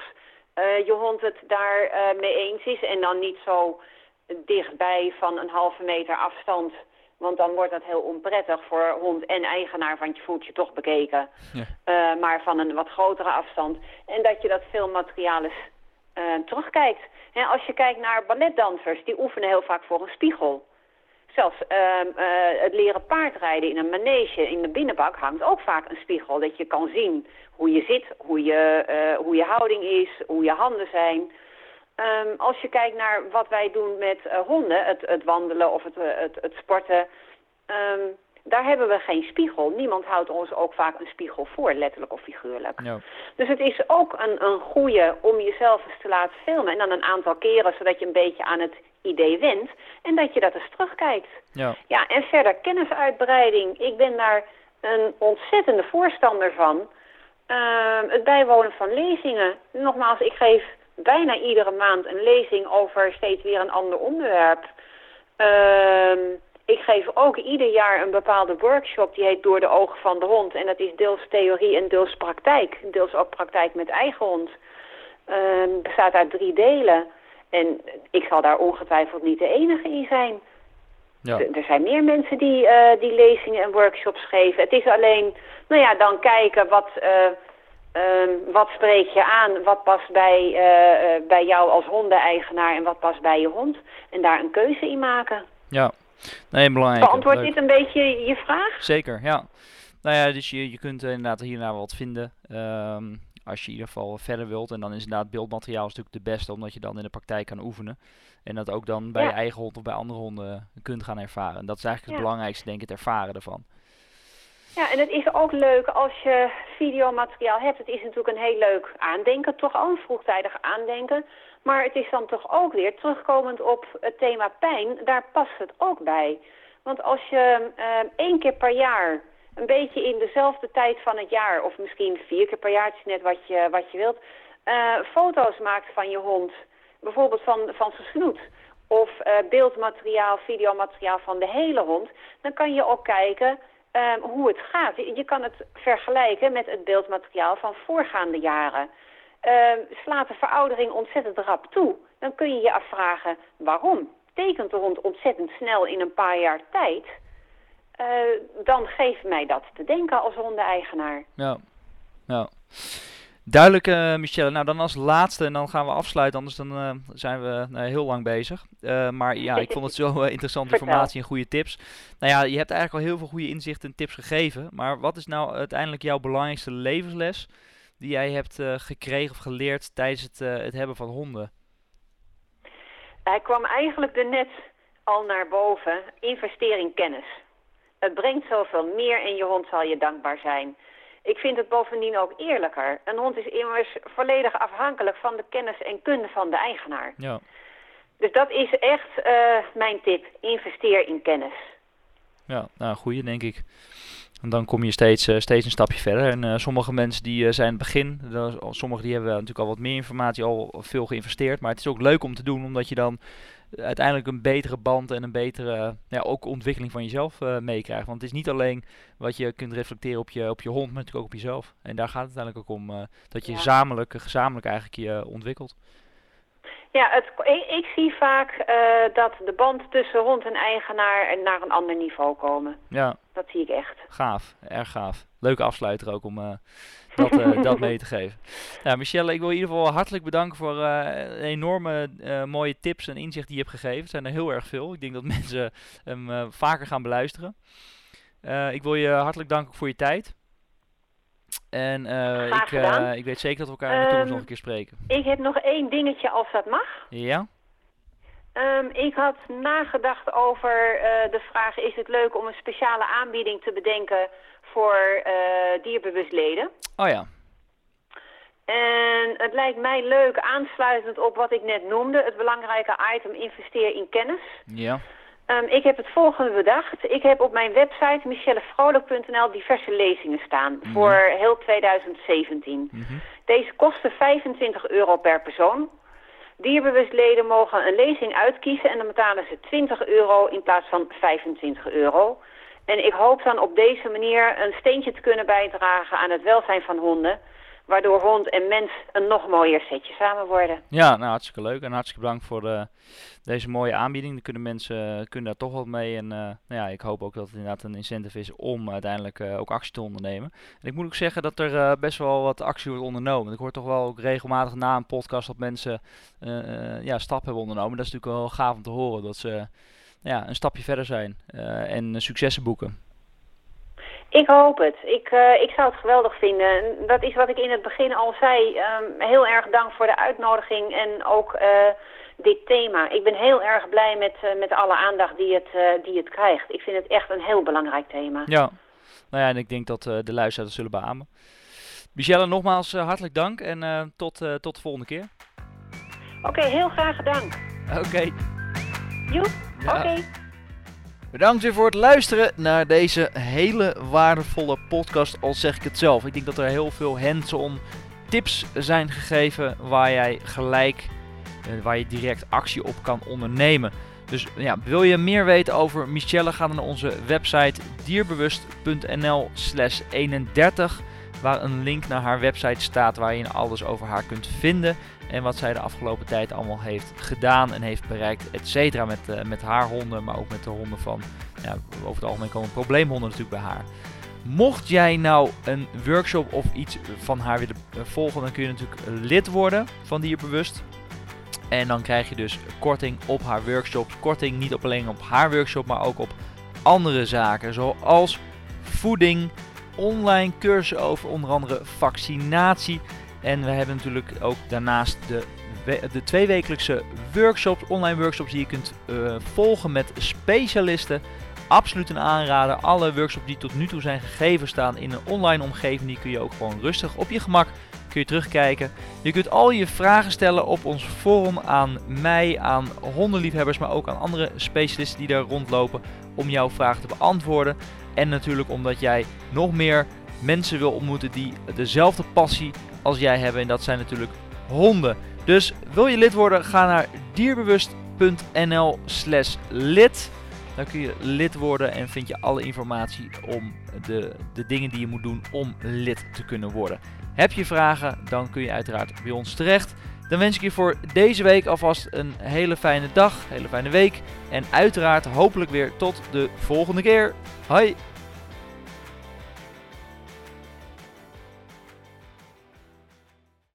je hond het daar eh, mee eens is. En dan niet zo dichtbij van een halve meter afstand. Want dan wordt dat heel onprettig voor hond en eigenaar, want je voelt je toch bekeken. Ja. Eh, maar van een wat grotere afstand. En dat je dat filmmateriaal eens eh, terugkijkt. Hè, als je kijkt naar balletdansers, die oefenen heel vaak voor een spiegel. Zelfs ehm, eh, het leren paardrijden in een manege in de binnenbak hangt ook vaak een spiegel. Dat je kan zien hoe je zit, hoe je, hoe je houding is, hoe je handen zijn. Ehm, als je kijkt naar wat wij doen met eh, honden, het, het wandelen of het, eh, het, het sporten, ehm, daar hebben we geen spiegel. Niemand houdt ons ook vaak een spiegel voor, letterlijk of figuurlijk. Ja. Dus het is ook een, een goede om jezelf eens te laten filmen. En dan een aantal keren, zodat je een beetje aan het idee went. En dat je dat eens terugkijkt. Ja. Ja, en verder kennisuitbreiding. Ik ben daar een ontzettende voorstander van. Ehm, het bijwonen van lezingen. Nogmaals, ik geef bijna iedere maand een lezing over steeds weer een ander onderwerp. Ehm, ik geef ook ieder jaar een bepaalde workshop, die heet Door de ogen van de hond. En dat is deels theorie en deels praktijk. Deels ook praktijk met eigen hond. Ehm, bestaat uit drie delen. En ik zal daar ongetwijfeld niet de enige in zijn. Ja. Er- Er zijn meer mensen die, eh, die lezingen en workshops geven. Het is alleen, nou ja, dan kijken wat, eh, ehm, wat spreek je aan, wat past bij, eh, eh, bij jou als hondeneigenaar en wat past bij je hond. En daar een keuze in maken. Ja. Nee, belangrijk. Beantwoordt Leuk. dit een beetje je vraag? Zeker, ja. Nou ja, dus je, je kunt inderdaad hierna wat vinden. ehm, als je in ieder geval verder wilt. En dan is inderdaad beeldmateriaal is natuurlijk de beste, omdat je dan in de praktijk kan oefenen. En dat ook dan bij Ja. je eigen hond of bij andere honden kunt gaan ervaren. En dat is eigenlijk het belangrijkste, denk ik, het ervaren ervan. Ja, en het is ook leuk als je videomateriaal hebt. Het is natuurlijk een heel leuk aandenken, toch al een vroegtijdig aandenken. Maar het is dan toch ook weer, terugkomend op het thema pijn, daar past het ook bij. Want als je eh, één keer per jaar, een beetje in dezelfde tijd van het jaar, of misschien vier keer per jaar, het is net wat je, wat je wilt, eh, foto's maakt van je hond, bijvoorbeeld van, van zijn snoet, of eh, beeldmateriaal, videomateriaal van de hele hond, dan kan je ook kijken ehm, hoe het gaat. Je, kan het vergelijken met het beeldmateriaal van voorgaande jaren. Ehm, slaat de veroudering ontzettend rap toe, dan kun je je afvragen waarom. Tekent de hond ontzettend snel in een paar jaar tijd, eh, dan geeft mij dat te denken als hondeneigenaar. Ja, ja. Duidelijk, eh Michelle. Nou, dan als laatste, en dan gaan we afsluiten, anders dan eh, zijn we nou, heel lang bezig. Eh, maar ja, ik vond het zo eh, interessante informatie en goede tips. Nou ja, je hebt eigenlijk al heel veel goede inzichten en tips gegeven. Maar wat is nou uiteindelijk jouw belangrijkste levensles die jij hebt eh, gekregen of geleerd tijdens het, eh, het hebben van honden? Hij kwam eigenlijk er net al naar boven. Investeer in kennis. Het brengt zoveel meer en je hond zal je dankbaar zijn. Ik vind het bovendien ook eerlijker. Een hond is immers volledig afhankelijk van de kennis en kunde van de eigenaar. Ja, Dus dat is echt eh, mijn tip. Investeer in kennis. ja nou, goeie denk ik. En dan kom je steeds, eh, steeds een stapje verder. En eh, sommige mensen die eh, zijn het begin, sommigen die hebben natuurlijk al wat meer informatie, al veel geïnvesteerd. Maar het is ook leuk om te doen, omdat je dan uiteindelijk een betere band en een betere ja, ook ontwikkeling van jezelf meekrijgt. Want het is niet alleen wat je kunt reflecteren op je, op je hond, maar natuurlijk ook op jezelf. En daar gaat het uiteindelijk ook om, dat je Ja. gezamenlijk, gezamenlijk eigenlijk je ontwikkelt. Ja, het, ik, ik zie vaak eh, dat de band tussen hond en eigenaar naar een ander niveau komen. Ja, Dat zie ik echt. gaaf. Erg gaaf. Leuke afsluiter ook om eh, dat, eh, <laughs> dat mee te geven. Ja, Michelle, ik wil je in ieder geval hartelijk bedanken voor de enorme mooie tips en inzichten die je hebt gegeven. Het zijn er heel erg veel. Ik denk dat <laughs> mensen hem vaker gaan beluisteren. Ik wil je hartelijk danken voor je tijd. En eh, ik, eh, ik weet zeker dat we elkaar in de toekomst Ehm, nog een keer spreken. Ik heb nog één dingetje als dat mag. Ja? Ehm, ik had nagedacht over eh, de vraag: is het leuk om een speciale aanbieding te bedenken voor dierbewustleden? Oh ja. En het lijkt mij leuk, aansluitend op wat ik net noemde, het belangrijke item investeer in kennis. Ja. Ehm, ik heb het volgende bedacht. Ik heb op mijn website michellefrolijk.nl diverse lezingen staan Mhm. voor heel 2017. Mhm. Deze kosten 25 euro per persoon. Dierbewustleden mogen een lezing uitkiezen en dan betalen ze 20 euro in plaats van 25 euro. En ik hoop dan op deze manier een steentje te kunnen bijdragen aan het welzijn van honden. Waardoor hond en mens een nog mooier setje samen worden. Ja, nou hartstikke leuk en hartstikke bedankt voor de, deze mooie aanbieding. Dan kunnen mensen eh, kunnen daar toch wat mee. En eh, nou ja, ik hoop ook dat het inderdaad een incentive is om uiteindelijk eh, ook actie te ondernemen. En ik moet ook zeggen dat er eh, best wel wat actie wordt ondernomen. Ik hoor toch wel ook regelmatig na een podcast dat mensen eh, eh, ja, stap hebben ondernomen. Dat is natuurlijk wel gaaf om te horen dat ze ja, een stapje verder zijn eh, en eh, successen boeken. Ik hoop het. Ik, eh, ik zou het geweldig vinden. En Dat is wat ik in het begin al zei. Ehm, heel erg dank voor de uitnodiging en ook eh, dit thema. Ik ben heel erg blij met, eh, met alle aandacht die het, eh, die het krijgt. Ik vind het echt een heel belangrijk thema. Ja, nou ja, en ik denk dat eh, de luisteraars zullen beamen. Michelle, nogmaals hartelijk dank en eh, tot, eh, tot de volgende keer. Oké, heel graag gedaan. Oké. Joep, Ja. oké. Bedankt weer voor het luisteren naar deze hele waardevolle podcast, al zeg ik het zelf. Ik denk dat er heel veel hands-on tips zijn gegeven waar jij gelijk, eh, waar je direct actie op kan ondernemen. Dus ja, wil je meer weten over Michelle, ga dan naar onze website dierbewust.nl slash 31, waar een link naar haar website staat waar je alles over haar kunt vinden. En wat zij de afgelopen tijd allemaal heeft gedaan en heeft bereikt, et cetera. Met, eh, met haar honden, maar ook met de honden van, ja, over het algemeen komen probleemhonden natuurlijk bij haar. Mocht jij nou een workshop of iets van haar willen eh, volgen, dan kun je natuurlijk lid worden van Dierbewust. En dan krijg je dus korting op haar workshops. Korting niet alleen op haar workshop, maar ook op andere zaken. Zoals voeding, online cursussen over onder andere vaccinatie. En we hebben natuurlijk ook daarnaast de, de tweewekelijkse workshops, online workshops die je kunt eh, volgen met specialisten. Absoluut een aanrader. Alle workshops die tot nu toe zijn gegeven staan in een online omgeving. Die kun je ook gewoon rustig op je gemak kun je terugkijken. Je kunt al je vragen stellen op ons forum aan mij, aan hondenliefhebbers, maar ook aan andere specialisten die daar rondlopen om jouw vragen te beantwoorden. En natuurlijk omdat jij nog meer mensen wil ontmoeten die dezelfde passie als jij hebben. En dat zijn natuurlijk honden. Dus wil je lid worden, ga naar dierbewust.nl slash lid. Dan kun je lid worden en vind je alle informatie om de, de dingen die je moet doen om lid te kunnen worden. Heb je vragen, dan kun je uiteraard bij ons terecht. Dan wens ik je voor deze week alvast een hele fijne dag, hele fijne week. En uiteraard hopelijk weer tot de volgende keer. Hoi!